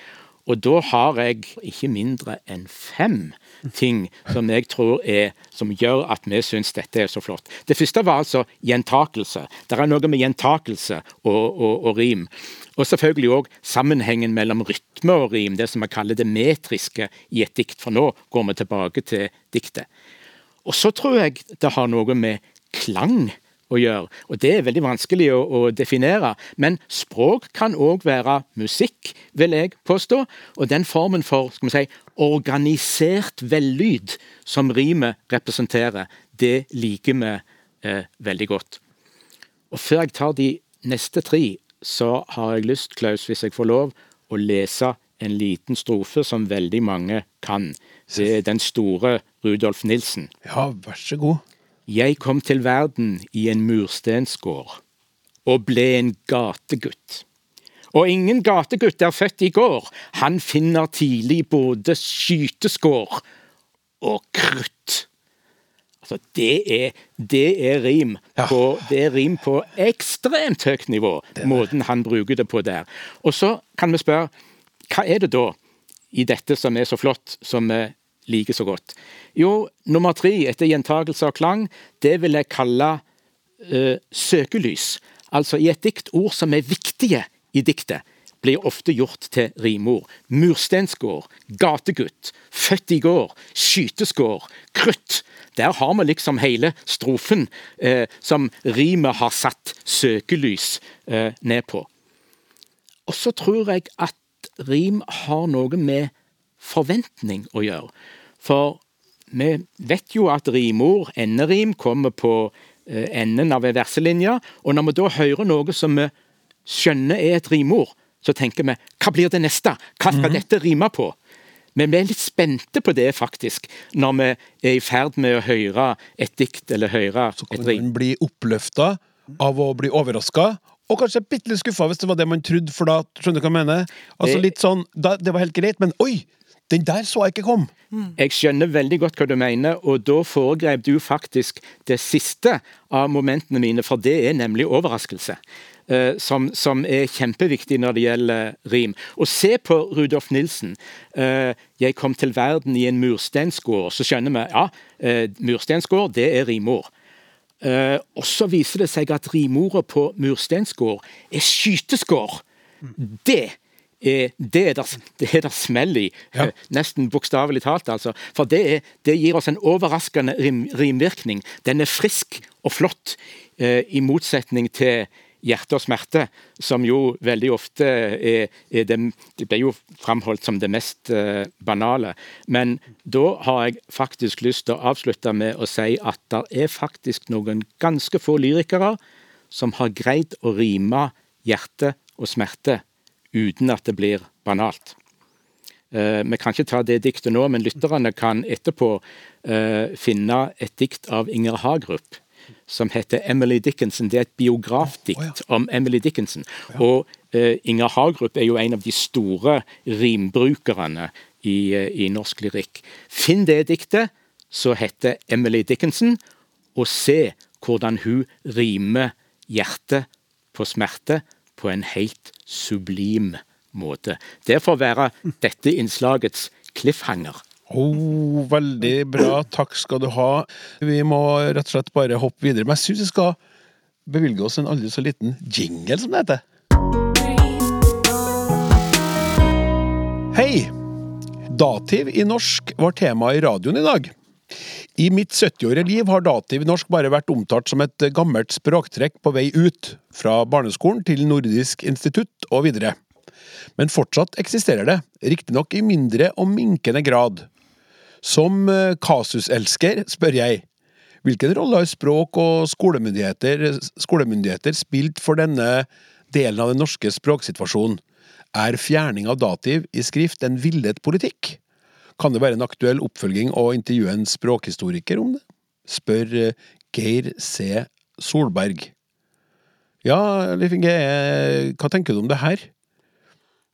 Og da har jeg ikke mindre enn fem ting som jeg tror er, som gjør at vi syns dette er så flott. Det første var altså gjentakelse. Det er noe med gjentakelse og, og, og rim. Og selvfølgelig òg sammenhengen mellom rytme og rim, det som vi kaller det metriske i et dikt. For nå går vi tilbake til diktet. Og så tror jeg det har noe med klang å gjøre. Og det er veldig vanskelig å, å definere. Men språk kan òg være musikk, vil jeg påstå. Og den formen for skal vi si, organisert vellyd som rimet representerer, det liker vi eh, veldig godt. Og før jeg tar de neste tre, så har jeg lyst, Klaus, hvis jeg får lov, å lese en liten strofe som veldig mange kan. Det er den store Rudolf Nilsen. Ja, vær så god. Jeg kom til verden i en murstensgård og ble en gategutt. Og ingen gategutt er født i går, han finner tidlig både skyteskår og krutt. Altså, det er, det er rim på, det er rim på ekstremt høyt nivå, måten han bruker det på der. Og så kan vi spørre, hva er det da i dette som er så flott, som vi liker så godt? Jo, nummer tre, etter gjentagelse av klang, det vil jeg kalle uh, søkelys. Altså i et dikt ord som er viktige i diktet, blir ofte gjort til rimord. Murstensgård, gategutt, født i går, skyteskår, krutt. Der har vi liksom hele strofen eh, som rimet har satt søkelys eh, ned på. Og så tror jeg at rim har noe med forventning å gjøre. For vi vet jo at rimord, enderim, kommer på eh, enden av en verselinje. Og når vi da hører noe som vi skjønner er et rimord, så tenker vi hva blir det neste? Hva skal dette rime på? Men vi er litt spente på det, faktisk, når vi er i ferd med å høre et dikt eller høre et Kan man bli oppløfta av å bli overraska? Og kanskje bitte litt skuffa hvis det var det man trodde, for da skjønner du hva jeg mener? Altså litt sånn, Det var helt greit, men oi! Den der så jeg ikke kom! Jeg skjønner veldig godt hva du mener, og da foregrep du faktisk det siste av momentene mine, for det er nemlig overraskelse. eh, som, som er kjempeviktig når det gjelder rim. Og se på Rudolf Nilsen. Eh, 'Jeg kom til verden i en mursteinsgård. Så skjønner vi ja, eh, murstensgård det er rimord. Og så viser det seg at rimordet på mursteinsgård er skyteskår. Det er det er der, det er der smell i. Ja. Eh, Nesten bokstavelig talt, altså. For det, er, det gir oss en overraskende rim, rimvirkning. Den er frisk og flott, eh, i motsetning til hjerte og smerte, som jo veldig ofte er, er det, det blir jo framholdt som det mest eh, banale. Men da har jeg faktisk lyst til å avslutte med å si at det er faktisk noen ganske få lyrikere som har greid å rime hjerte og smerte uten at det blir banalt. Eh, vi kan ikke ta det diktet nå, men lytterne kan etterpå eh, finne et dikt av Inger Hagerup som heter Emily Dickinson. Det er et biografdikt om Emily Dickinson. Og eh, Inger Hagerup er jo en av de store rimbrukerne i, i norsk lyrikk. Finn det diktet som heter Emily Dickinson, og se hvordan hun rimer hjerte på smerte på en helt sublim måte. Det får være dette innslagets cliffhanger. Oh, veldig bra, takk skal du ha. Vi må rett og slett bare hoppe videre. Men jeg syns vi skal bevilge oss en aldri så liten jingle, som det heter. Hei! Dativ i norsk var tema i radioen i dag. I mitt 70-årige liv har dativ norsk bare vært omtalt som et gammelt språktrekk på vei ut, fra barneskolen til Nordisk institutt og videre. Men fortsatt eksisterer det, riktignok i mindre og minkende grad. Som eh, kasuselsker spør jeg, hvilken rolle har språk og skolemyndigheter, skolemyndigheter spilt for denne delen av den norske språksituasjonen? Er fjerning av dativ i skrift en villet politikk? Kan det være en aktuell oppfølging å intervjue en språkhistoriker om det? Spør eh, Geir C. Solberg. Ja, Liv Inge, eh, hva tenker du om det her?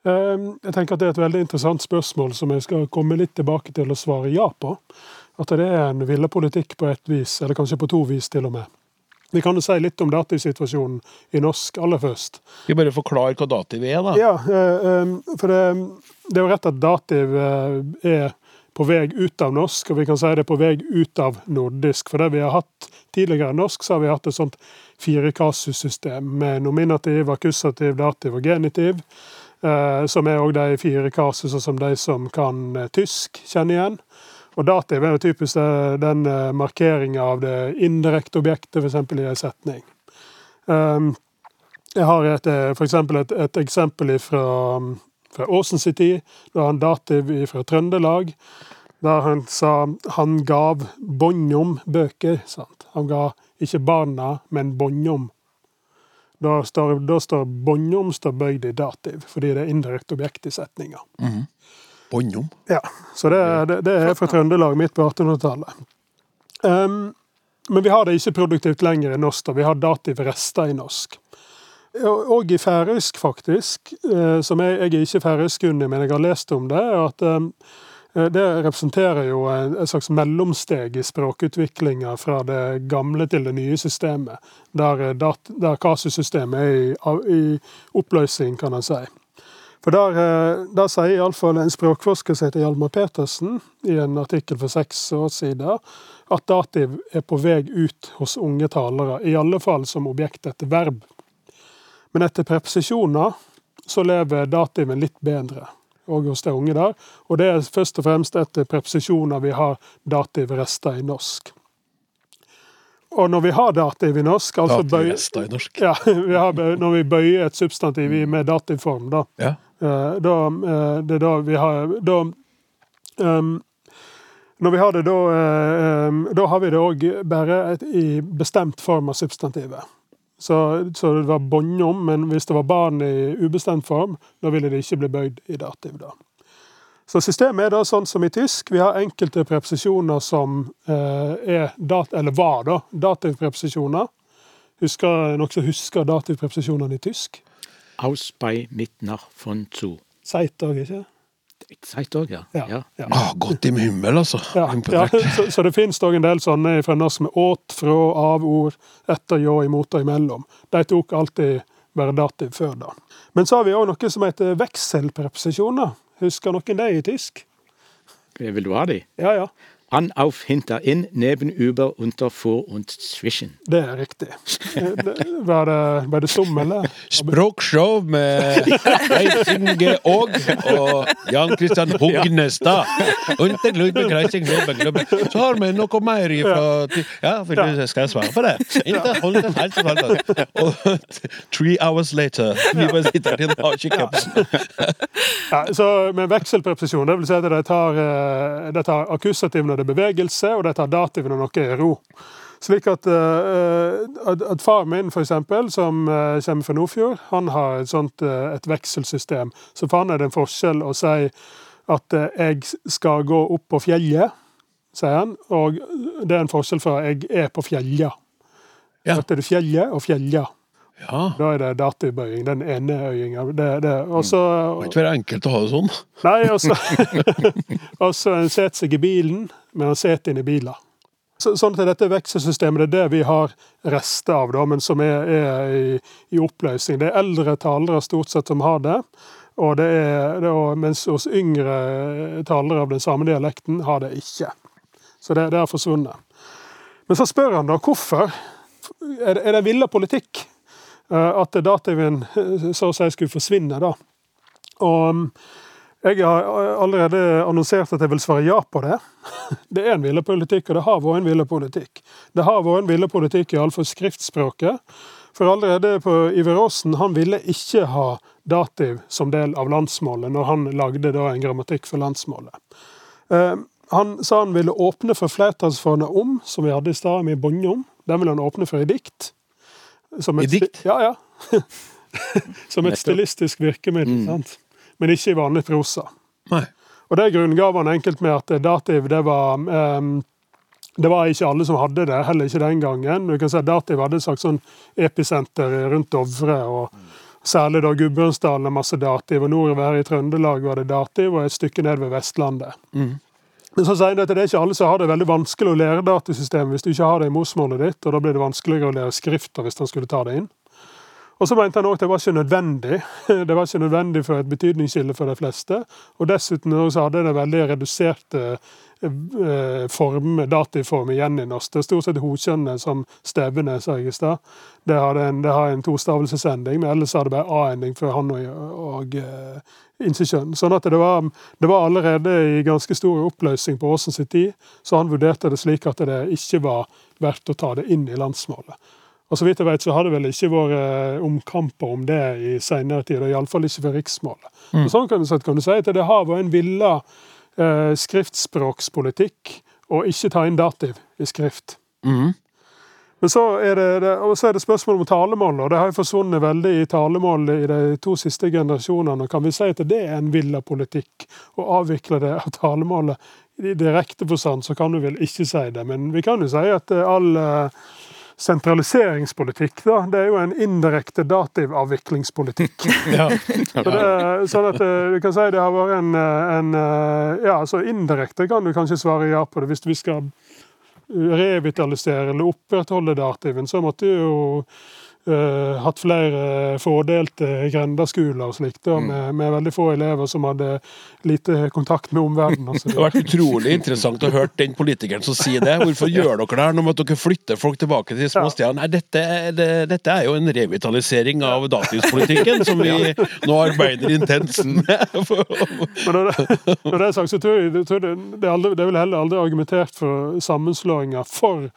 Eh, Jeg tenker at det er et veldig interessant spørsmål som jeg skal komme litt tilbake til og svare ja på. At det er en ville politikk på ett vis, eller kanskje på to vis til og med. Vi kan jo si litt om dativsituasjonen i norsk aller først. Vi bare forklare hva dativ er, da? Ja, eh, eh, for det, det er jo rett at dativ eh, er på vei ut av norsk, og vi kan si det er på vei ut av nordisk. For det vi har hatt tidligere norsk, så har vi hatt et sånt firekasussystem med nominativ, akkusativ, dativ og genitiv. eh, Som er òg de fire kasusene som de som kan eh, tysk, kjenner igjen. Og dativ er jo typisk den markeringa av det indirekte objektet, f.eks. i en setning. Jeg har et, for et, et eksempel fra, fra Åsens tid. Da han dativ fra Trøndelag. Der han sa han gav båndom bøker. Sant? Han ga ikke barna, men båndom. Da står, da står båndom står bøyd i dativ, fordi det er indirekte objekt i setninga. Båndom. Ja, så det, det, det er fra Trøndelag midt på 1800-tallet. Um, men vi har det ikke produktivt lenger i norsk. da. Vi har dativrester i norsk. Og i færøysk, faktisk. eh, Som jeg, jeg er ikke færøyskunnig, men jeg har lest om det. at um, eh, Det representerer jo en, slags mellomsteg i språkutviklinga fra det gamle til det nye systemet. Der, eh, der kasussystemet er i, i oppløsning, kan en si. For der, eh, der sier iallfall en språkforsker som heter Hjalmar Petersen, i en artikkel for seks år siden, at dativ er på vei ut hos unge talere, i alle fall som objekt etter verb. Men etter preposisjoner så lever dativen litt bedre, òg hos de unge der. Og det er først og fremst etter preposisjoner vi har dativrester i norsk. Og når vi har dativ i norsk altså bøy- i norsk. ja, vi har, når vi bøyer et substantiv i med dativform, da. Ja. Eh, da, eh, det er da vi har da, um, Når vi har det, da, eh, ehm, da har vi det òg bare i bestemt form av substantivet. Så, så det var båndom, men hvis det var barn i ubestemt form, da ville det ikke bli bøyd i dativ. da. Så systemet er da sånn som i tysk. Vi har enkelte preposisjoner som eh, er dat eller var da, dativpreposisjoner. Husker, noen som husker dativpreposisjonene i tysk? Aus bei mitner von zu. Seit òg, ikke? Seit òg, ja. Ja. ja. Ja. Ah, godt i himmel, altså. Ja, ja, så, så det finnes òg en del sånne fra norsk med åt, fra, av, ord, etter, ljå, imot og imellom. De tok alltid bare dativ før da. Men så har vi òg noe som heter vekselpreposisjoner. Husker noen det i tysk? Vil du ha de? Ja, ja. An, auf, hinter, in, neben, über, unter, vor und zwischen. Det er riktig. Var det, var det stum, eller? Språkshow med Leif Inge Aag og Jan Christian Hognestad. Så har vi noe mer ifra Ja, vil du, skal jeg svare på det? Ikke hold den helt til. Og three hours later Vi bare sitter her og kikker på Ja, så med vekselpreposisjon, det vil si at de tar, eh, de tar akkusativ når det er bevegelse, og de tar dativ når noe er ro. Slik at, eh, at, at far min, eksempel, som eh, kommer fra Nordfjord, han har et sånt eh, et vekselsystem. Så for han er det en forskjell å si at jeg skal gå opp på fjellet, sier han. Og det er en forskjell fra jeg er på fjella. Ja. At det er fjellet og fjella. Ja. Da er det dativbøying. Den ene øyinga. Og så Det må ikke være enkelt å ha det sånn. Nei, og så en setter seg i bilen, men han setter inn i bilen. Så, sånn at dette vekselsystemet det er det vi har rester av, da, men som er, er i, i oppløsning. Det er eldre talere stort sett som har det. Og det er, det er, mens hos yngre talere av den samme dialekten har det ikke. Så det, det er forsvunnet. Men så spør han da hvorfor. Er det, er det villa politikk at dativen eh, så å si skulle forsvinne, da? Og um, jeg har allerede annonsert at jeg vil svare ja på det. Det er en villepolitikk, og det har vært en villepolitikk. Det har vært en villepolitikk, iallfall skriftspråket. For allerede på Iver Aasen han ville ikke ha dativ som del av landsmålet, når han lagde en grammatikk for landsmålet. Eh, Han sa han ville åpne for flertallsformer om, som vi hadde i stad, med båndom. Den ville han åpne for i dikt. Som et I dikt? Ja, ja. som et stilistisk virkemiddel. sant? men ikke i vanlig prosa. Nei. Og det grunngav han enkelt med at dativ det var um, det var ikke alle som hadde det, heller ikke den gangen. Du kan si at Dativ hadde et slags sånn episenter rundt Dovre. og Særlig da Gudbrandsdalen er masse dativ, og nordover her i Trøndelag var det dativ, og et stykke ned ved Vestlandet. Men så sier han at det er ikke alle som har det veldig vanskelig å lære datasystemet hvis du ikke har det i morsmålet ditt, og da blir det vanskeligere å lære skrifter hvis han skulle ta det inn. Og så mente han også at det var ikke nødvendig. Det var ikke nødvendig for et betydningsskille for de fleste. Og dessuten så hadde det veldig reduserte form, dativform igjen i norsk. Det er stort sett hokjønnet som Stevene sa jeg i stad. Det, har en- det har en tostavelsesending, men ellers har det bare A-ending før han og, og uh, insekjønn. Sånn at det var, det var allerede i ganske stor oppløsning på Åsen sin tid, så han vurderte det slik at det ikke var verdt å ta det inn i landsmålet. Og så vidt jeg vet, så har det vel ikke vært eh, omkamper om det i senere tid, og iallfall ikke for riksmålet. Og sånn kan du, kan du si at det har vært en villa eh, skriftspråkspolitikk å ikke ta inn dativ i skrift. Men så er det, og så er det spørsmål om talemål, og det har jo forsvunnet veldig i talemål i de to siste generasjonene. Kan vi si at det er en villa politikk å avvikle det av talemålet? I direkte forstand så kan du vel ikke si det, men vi kan jo si at eh, all eh, sentraliseringspolitikk, da, det er jo en indirekte dativavviklingspolitikk. Ja. Så det, sånn at du vi kan si det har vært en, eh, en eh, Ja, altså indirekte kan du kanskje svare ja på det. Hvis vi skal revitalisere eller opprettholde dativen, så måtte jo eh, hatt flere fordelte grendeskoler og slikt, da, med, med veldig få elever som hadde lite kontakt med omverdenen. Det har vært utrolig interessant å høre den politikeren som sier det. Hvorfor gjør dere det her nå med dere flytter folk tilbake til små steder. Nei, dette, det, dette er jo en revitalisering av datingspolitikken som vi nå arbeider intenst med. Når det, når det er sagt, så tror jeg, tror det, det, er vel heller aldri argumentert for sammenslåinger for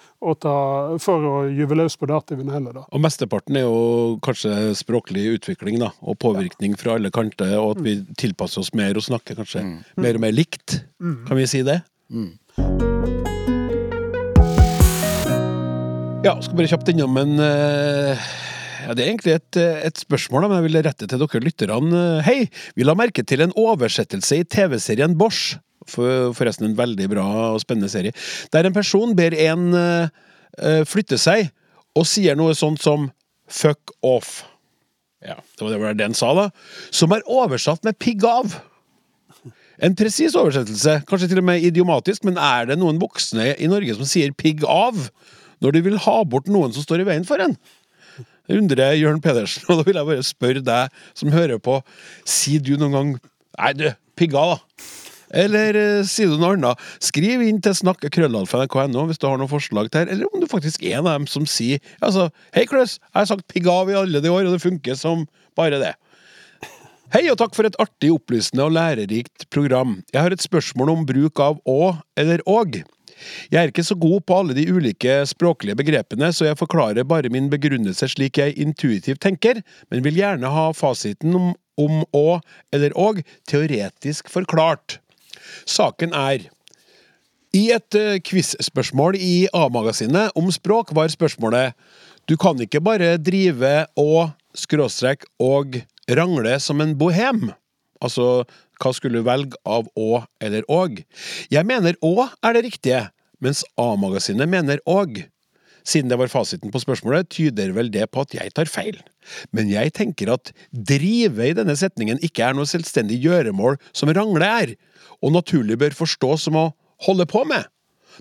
ta, for å gyve løs på dativen heller, da. Og mesteparten er jo kanskje språklig utvikling da, og påvirkning fra alle kanter, og at vi tilpasser oss mer og snakker kanskje mer og mer likt. Kan vi si det? Ja, skal bare kjapt innom en eh, ja, Det er egentlig et, et spørsmål, men jeg vil rette til dere lytterne. Hei! Vi la merke til en oversettelse i TV-serien Bosch. For, forresten en veldig bra og spennende serie. Der en person ber en eh, eh, flytte seg, og sier noe sånt som 'fuck off'. Ja, det var det var sa, da. Som er oversatt med 'pigg av'. En presis oversettelse, kanskje til og med idiomatisk, men er det noen voksne i Norge som sier 'pigg av' når de vil ha bort noen som står i veien for en? Det undrer Jørn Pedersen, og da vil jeg bare spørre deg som hører på, sier du noen gang 'nei, du, pigg av', da? Eller eh, sier du noe annet? Skriv inn til snakk.krøllalfa.nrk.no hvis du har noen forslag til, her, eller om du faktisk er en av dem som sier altså, 'Hei, Kløs, jeg har sagt pigg av i alle de år, og det funker som bare det'. Hei og takk for et artig, opplysende og lærerikt program. Jeg har et spørsmål om bruk av å eller åg. Jeg er ikke så god på alle de ulike språklige begrepene, så jeg forklarer bare min begrunnelse slik jeg intuitivt tenker, men vil gjerne ha fasiten om, om å eller åg teoretisk forklart. Saken er I et uh, quiz-spørsmål i A-magasinet om språk var spørsmålet Du kan ikke bare drive og skråstrek og rangle som en bohem. Altså, hva skulle du velge av å eller åg? Jeg mener å er det riktige, mens A-magasinet mener åg. Siden det var fasiten på spørsmålet, tyder vel det på at jeg tar feil. Men jeg tenker at drive i denne setningen ikke er noe selvstendig gjøremål som rangle er, og naturlig bør forstås som å holde på med.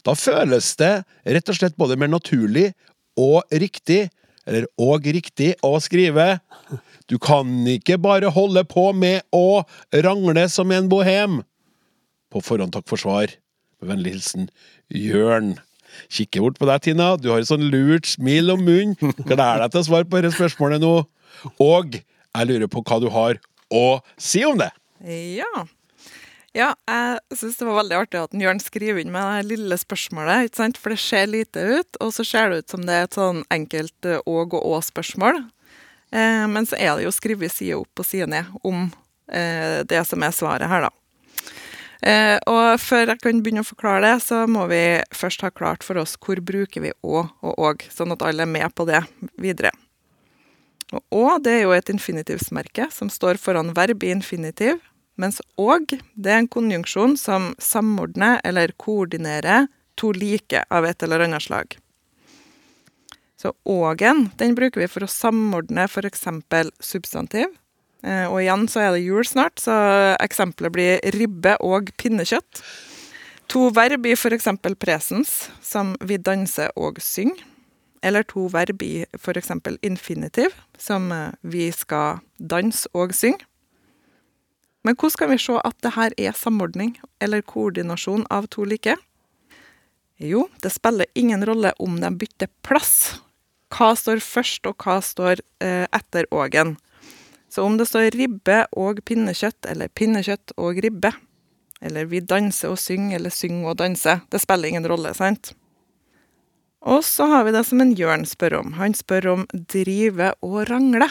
Da føles det rett og slett både mer naturlig og riktig, eller og riktig, å skrive Du kan ikke bare holde på med å rangle som en bohem. På forhånd takk for svar. Med vennlig hilsen Jørn. Kikker bort på deg, Tina. Du har et sånn lurt smil om munnen. Gleder deg til å svare på dette spørsmålet nå. Og jeg lurer på hva du har å si om det. Ja. Ja, jeg syns det var veldig artig at Jørn skriver inn med det lille spørsmålet, ikke sant? for det ser lite ut, og så ser det ut som det er et sånn enkelt eh, åg og å-spørsmål. Eh, men så er det jo skrevet side opp og side ned om eh, det som er svaret her, da. Eh, og før jeg kan begynne å forklare det, så må vi først ha klart for oss hvor bruker vi å og åg, sånn at alle er med på det videre. Og å, det er jo et infinitivsmerke som står foran verb i infinitiv, mens og det er en konjunksjon som samordner eller koordinerer to like av et eller annet slag. Så ågen, den bruker vi for å samordne eksempel substantiv. Eh, og igjen så er det jul snart, så eksempelet blir ribbe og pinnekjøtt. To verb i eksempel presens, som vi danser og synger. Eller to verb i eksempel infinitiv, som eh, vi skal danse og synge. Men hvordan kan vi se at det her er samordning eller koordinasjon av to like? Jo, det spiller ingen rolle om de bytter plass. Hva står først, og hva står eh, etter ågen. Så om det står ribbe og pinnekjøtt, eller pinnekjøtt og ribbe, eller vi danser og synger, eller synger og danser, det spiller ingen rolle, sant? Og så har vi det som en Jørn spør om. Han spør om drive og rangle.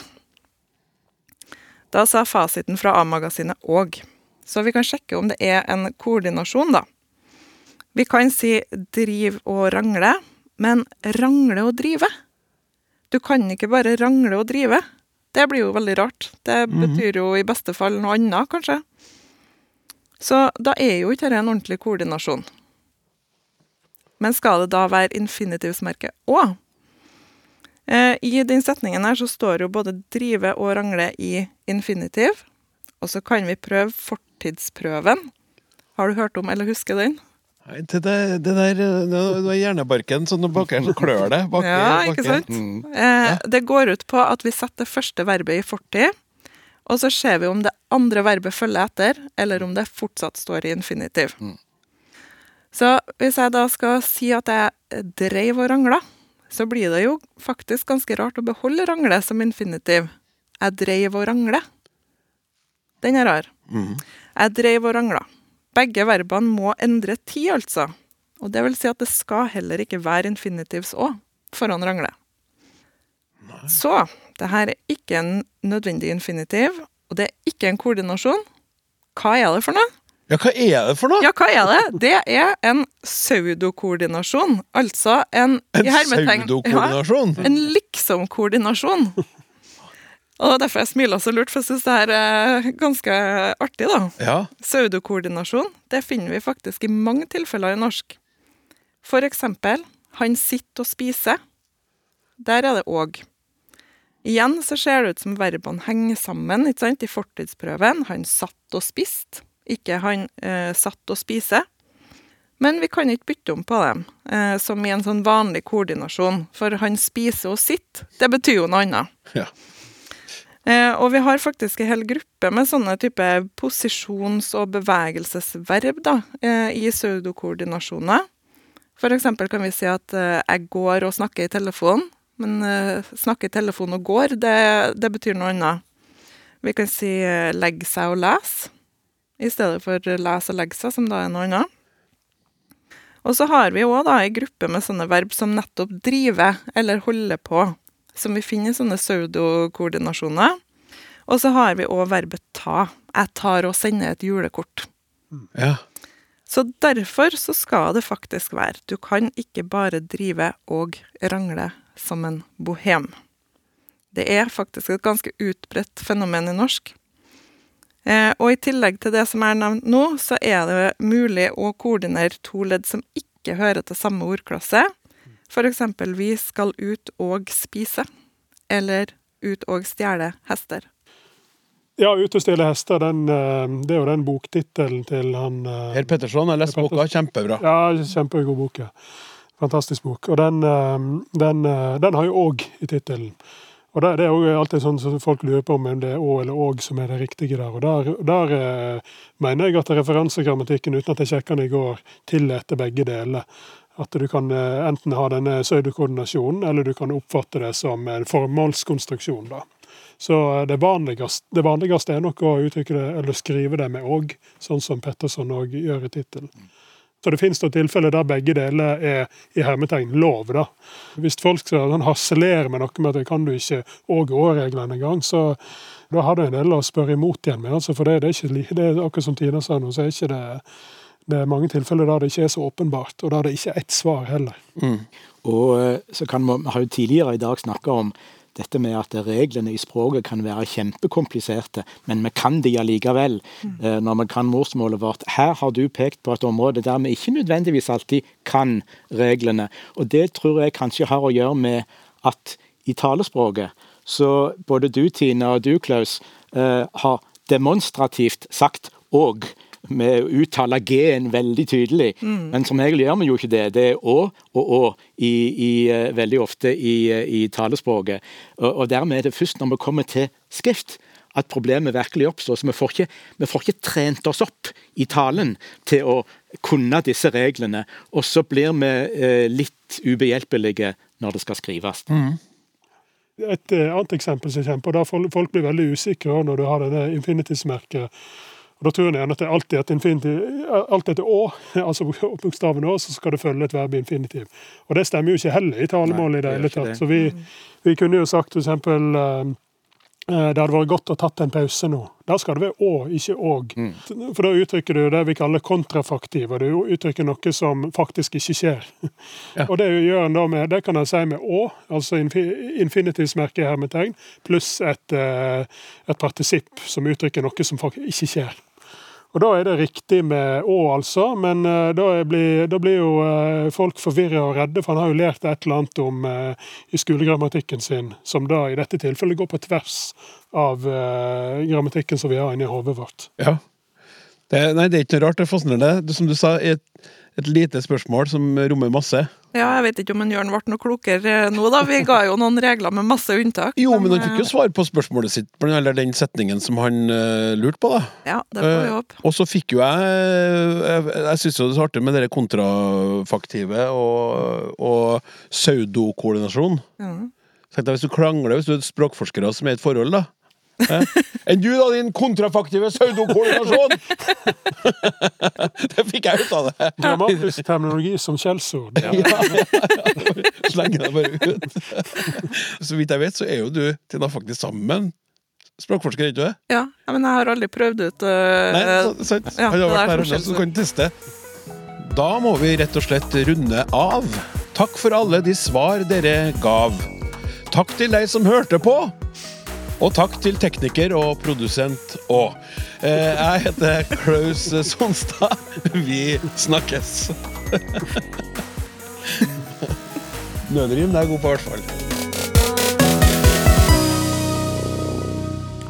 Da sa fasiten fra A-magasinet òg. Så vi kan sjekke om det er en koordinasjon, da. Vi kan si driv og rangle, men rangle og drive? Du kan ikke bare rangle og drive. Det blir jo veldig rart. Det betyr jo i beste fall noe annet, kanskje. Så da er jo ikke dette en ordentlig koordinasjon. Men skal det da være infinitivsmerket òg? Eh, I den setningen her så står jo både drive og rangle i infinitiv. Og så kan vi prøve fortidsprøven. Har du hørt om eller husker den? Nei, det, det, det der nå er hjernebarken sånn bak bakker så klør det. Bakker, Ja, ikke sant? Mm. Eh, det går ut på at vi setter det første verbet i fortid, og så ser vi om det andre verbet følger etter, eller om det fortsatt står i infinitiv. Så hvis jeg da skal si at jeg dreiv og rangla, så blir det jo faktisk ganske rart å beholde rangle som infinitiv. Jeg dreiv og rangle. Den er rar. Jeg dreiv og rangla. Begge verbene må endre tid, altså. Og det vil si at det skal heller ikke være infinitivs òg foran rangle. Så det her er ikke en nødvendig infinitiv, og det er ikke en koordinasjon. Hva er det for noe? Ja, hva er det for noe? Ja, hva er det? Det er en pseudokoordinasjon. Altså en en pseudokoordinasjon? Ja, en liksom-koordinasjon. Og er derfor jeg smiler så lurt, for jeg syns det her er ganske artig, da. Ja. Pseudokoordinasjon det finner vi faktisk i mange tilfeller i norsk. For eksempel 'han sitter og spiser'. Der er det òg. Igjen så ser det ut som verbene henger sammen ikke sant? i fortidsprøven. Han satt og spiste, ikke han eh, satt og spiser. Men vi kan ikke bytte om på dem, eh, som i en sånn vanlig koordinasjon. For han spiser og sitter, det betyr jo noe annet. Ja. Eh, og vi har faktisk en hel gruppe med sånne type posisjons- og bevegelsesverb da, eh, i pseudokoordinasjoner. For eksempel kan vi si at eh, jeg går og snakker i telefonen, men eh, snakke i telefonen og går, det, det betyr noe annet. Vi kan si eh, legge seg og lese, i stedet for lese og legge seg, som da er noe annet. Og så har vi òg ei gruppe med sånne verb som nettopp driver eller holder på, som vi finner i sånne pseudokoordinasjoner. Og så har vi òg verbet ta. Jeg tar og sender et julekort. ja. Så derfor så skal det faktisk være. Du kan ikke bare drive og rangle som en bohem. Det er faktisk et ganske utbredt fenomen i norsk. Eh, og i tillegg til det som er nevnt nå, så er det mulig å koordinere to ledd som ikke hører til samme ordklasse. For eksempel 'vi skal ut og spise', eller 'ut og stjele hester'. Ja, 'Ut og stjele hester', den, eh, det er jo den boktittelen til han eh, Per Petterson, jeg leste boka. Kjempebra. Ja, kjempegod bok. ja. Fantastisk bok. Og den, den, den har jo òg i tittelen. Og det, det er jo alltid sånn som folk lurer på om det er 'å' eller 'åg' som er det riktige der. Og der, der eh, mener jeg at referansegrammatikken, uten at jeg sjekka den i går, tillater begge deler. At du kan eh, enten ha denne pseudokoordinasjonen, eller du kan oppfatte det som en formålskonstruksjon. da. Så eh, det vanligste, det vanligste er nok å uttrykke det, eller skrive det med 'og', sånn som Petterson òg gjør i tittelen. Så det finnes da tilfeller der begge deler er i hermetegn lov. da. Hvis folk skal sånn harselere med noe med at det kan du ikke òg og-reglene engang, så da har du en del å spørre imot igjen med. altså For det, det er ikke det er akkurat som Tina sa nå, så er ikke det det er mange tilfeller der det ikke er så åpenbart, og der det ikke er ett svar heller. Og eh, så kan vi har jo tidligere i dag snakka om dette med at reglene i språket kan være kjempekompliserte, men vi kan de allikevel mm. når vi kan morsmålet vårt. Her har du pekt på et område der vi ikke nødvendigvis alltid kan reglene. Og det tror jeg kanskje har å gjøre med at i talespråket så både du, Tina, og du, Klaus, eh, har demonstrativt sagt 'og' med uttaler uttale G-en veldig tydelig. Men som regel gjør vi jo ikke det. Det er å og å i, i, eh, veldig ofte i, eh, i talespråket. Og, og dermed er det først når vi kommer til skrift at problemet virkelig oppstår. Så vi får, ikke, vi får ikke trent oss opp i talen til å kunne disse reglene. Og så blir vi eh, litt ubehjelpelige når det skal skrives. Et eh, annet eksempel som kommer på, der folk, folk blir veldig usikre når du har denne infinitivsmerket. Og Da tror jeg gjerne at det alltid et infinitiv, alt etter å, altså bokstaven å, så skal det følge et verb i infinitiv. Og det stemmer jo ikke heller i talemål i det hele tatt. Så vi, vi kunne jo sagt f.eks. eh, eh, det hadde vært godt å tatt en pause nå. Der skal det være å, ikke åg. For da uttrykker du det vi kaller kontrafaktiv, og du uttrykker noe som faktisk ikke skjer. Og det gjør en da med, det kan en si med å, altså infi- infinitivsmerket i hermetegn, pluss et, eh, et partisipp som uttrykker noe som faktisk ikke skjer. Og da er det riktig med å, altså, men eh, da, blir, da blir jo eh, folk forvirra og redde, for han har jo lært et eller annet om eh, i skolegrammatikken sin, som da i dette tilfellet går på tvers av grammatikken som vi har inni hodet vårt. Ja. Det, nei, det er ikke noe rart. Det er fascinerende. Som du sa, et, et lite spørsmål som rommer masse. Ja, jeg vet ikke om en Jørn ble noe klokere eh, nå, da. Vi ga jo noen regler med masse unntak. Jo, men han fikk jo eh, svar på spørsmålet sitt, eller den setningen som han eh, lurte på, da. Ja, det får vi håpe. Og så fikk jo jeg Jeg, jeg syns jo det er artig med det kontrafaktive og, og pseudokoordinasjon. Mm. Hvis du krangler, hvis du er språkforskere som er i et forhold, da. Eh? Enn du, da, din kontrafaktive pseudokoordinasjon! det fikk jeg ut av det. Dramatisk terminologi som skjellsord. Ja, ja, ja. Slenge deg bare ut. Så vidt jeg vet, så er jo du, Tina, faktisk sammen. Språkforsker, er ikke du det? Ja, men jeg har aldri prøvd ut uh, Nei, sant. ja, Han har vært er her, også, så du kan teste. Da må vi rett og slett runde av. Takk for alle de svar dere gav. Takk til deg som hørte på. Og takk til tekniker og produsent òg. Eh, jeg heter Klaus Sonstad. Vi snakkes. Nødrim det er god på, i hvert fall.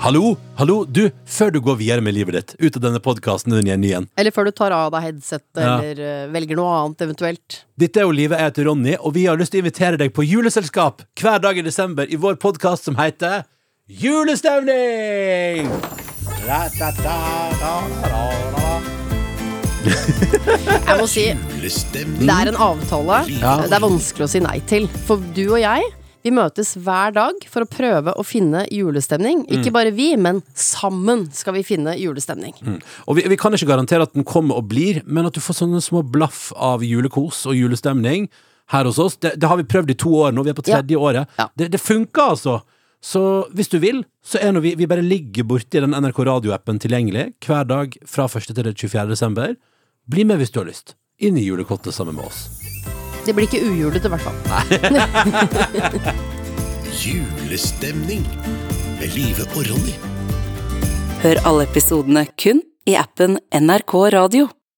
Hallo, hallo, du, før du går videre med livet ditt, ut av denne podkasten din igjen, igjen. Eller før du tar av deg headsetet, Ja. eller eh, velger noe annet eventuelt. Dette er jo Livet, jeg heter Ronny, og vi har lyst til å invitere deg på juleselskap hver dag i desember i vår podkast som heter Julestemning! Jeg må si, det er en avtale Ja. det er vanskelig å si nei til. For du og jeg, vi møtes hver dag for å prøve å finne julestemning. Ikke bare vi, men sammen skal vi finne julestemning. Og vi, vi kan ikke garantere at den kommer og blir, men at du får sånne små blaff av julekos og julestemning her hos oss. Det, det har vi prøvd i to år nå, vi er på tredje året. Ja. Det, det funker, altså. Så hvis du vil, så er nå vi, vi bare ligger borti den NRK radioappen tilgjengelig hver dag fra 1. til 24. desember. Bli med hvis du har lyst. Inn i julekottet sammen med oss. Det blir ikke ujulete, i hvert fall. Julestemning med Live og Ronny. Hør alle episodene kun i appen NRK Radio.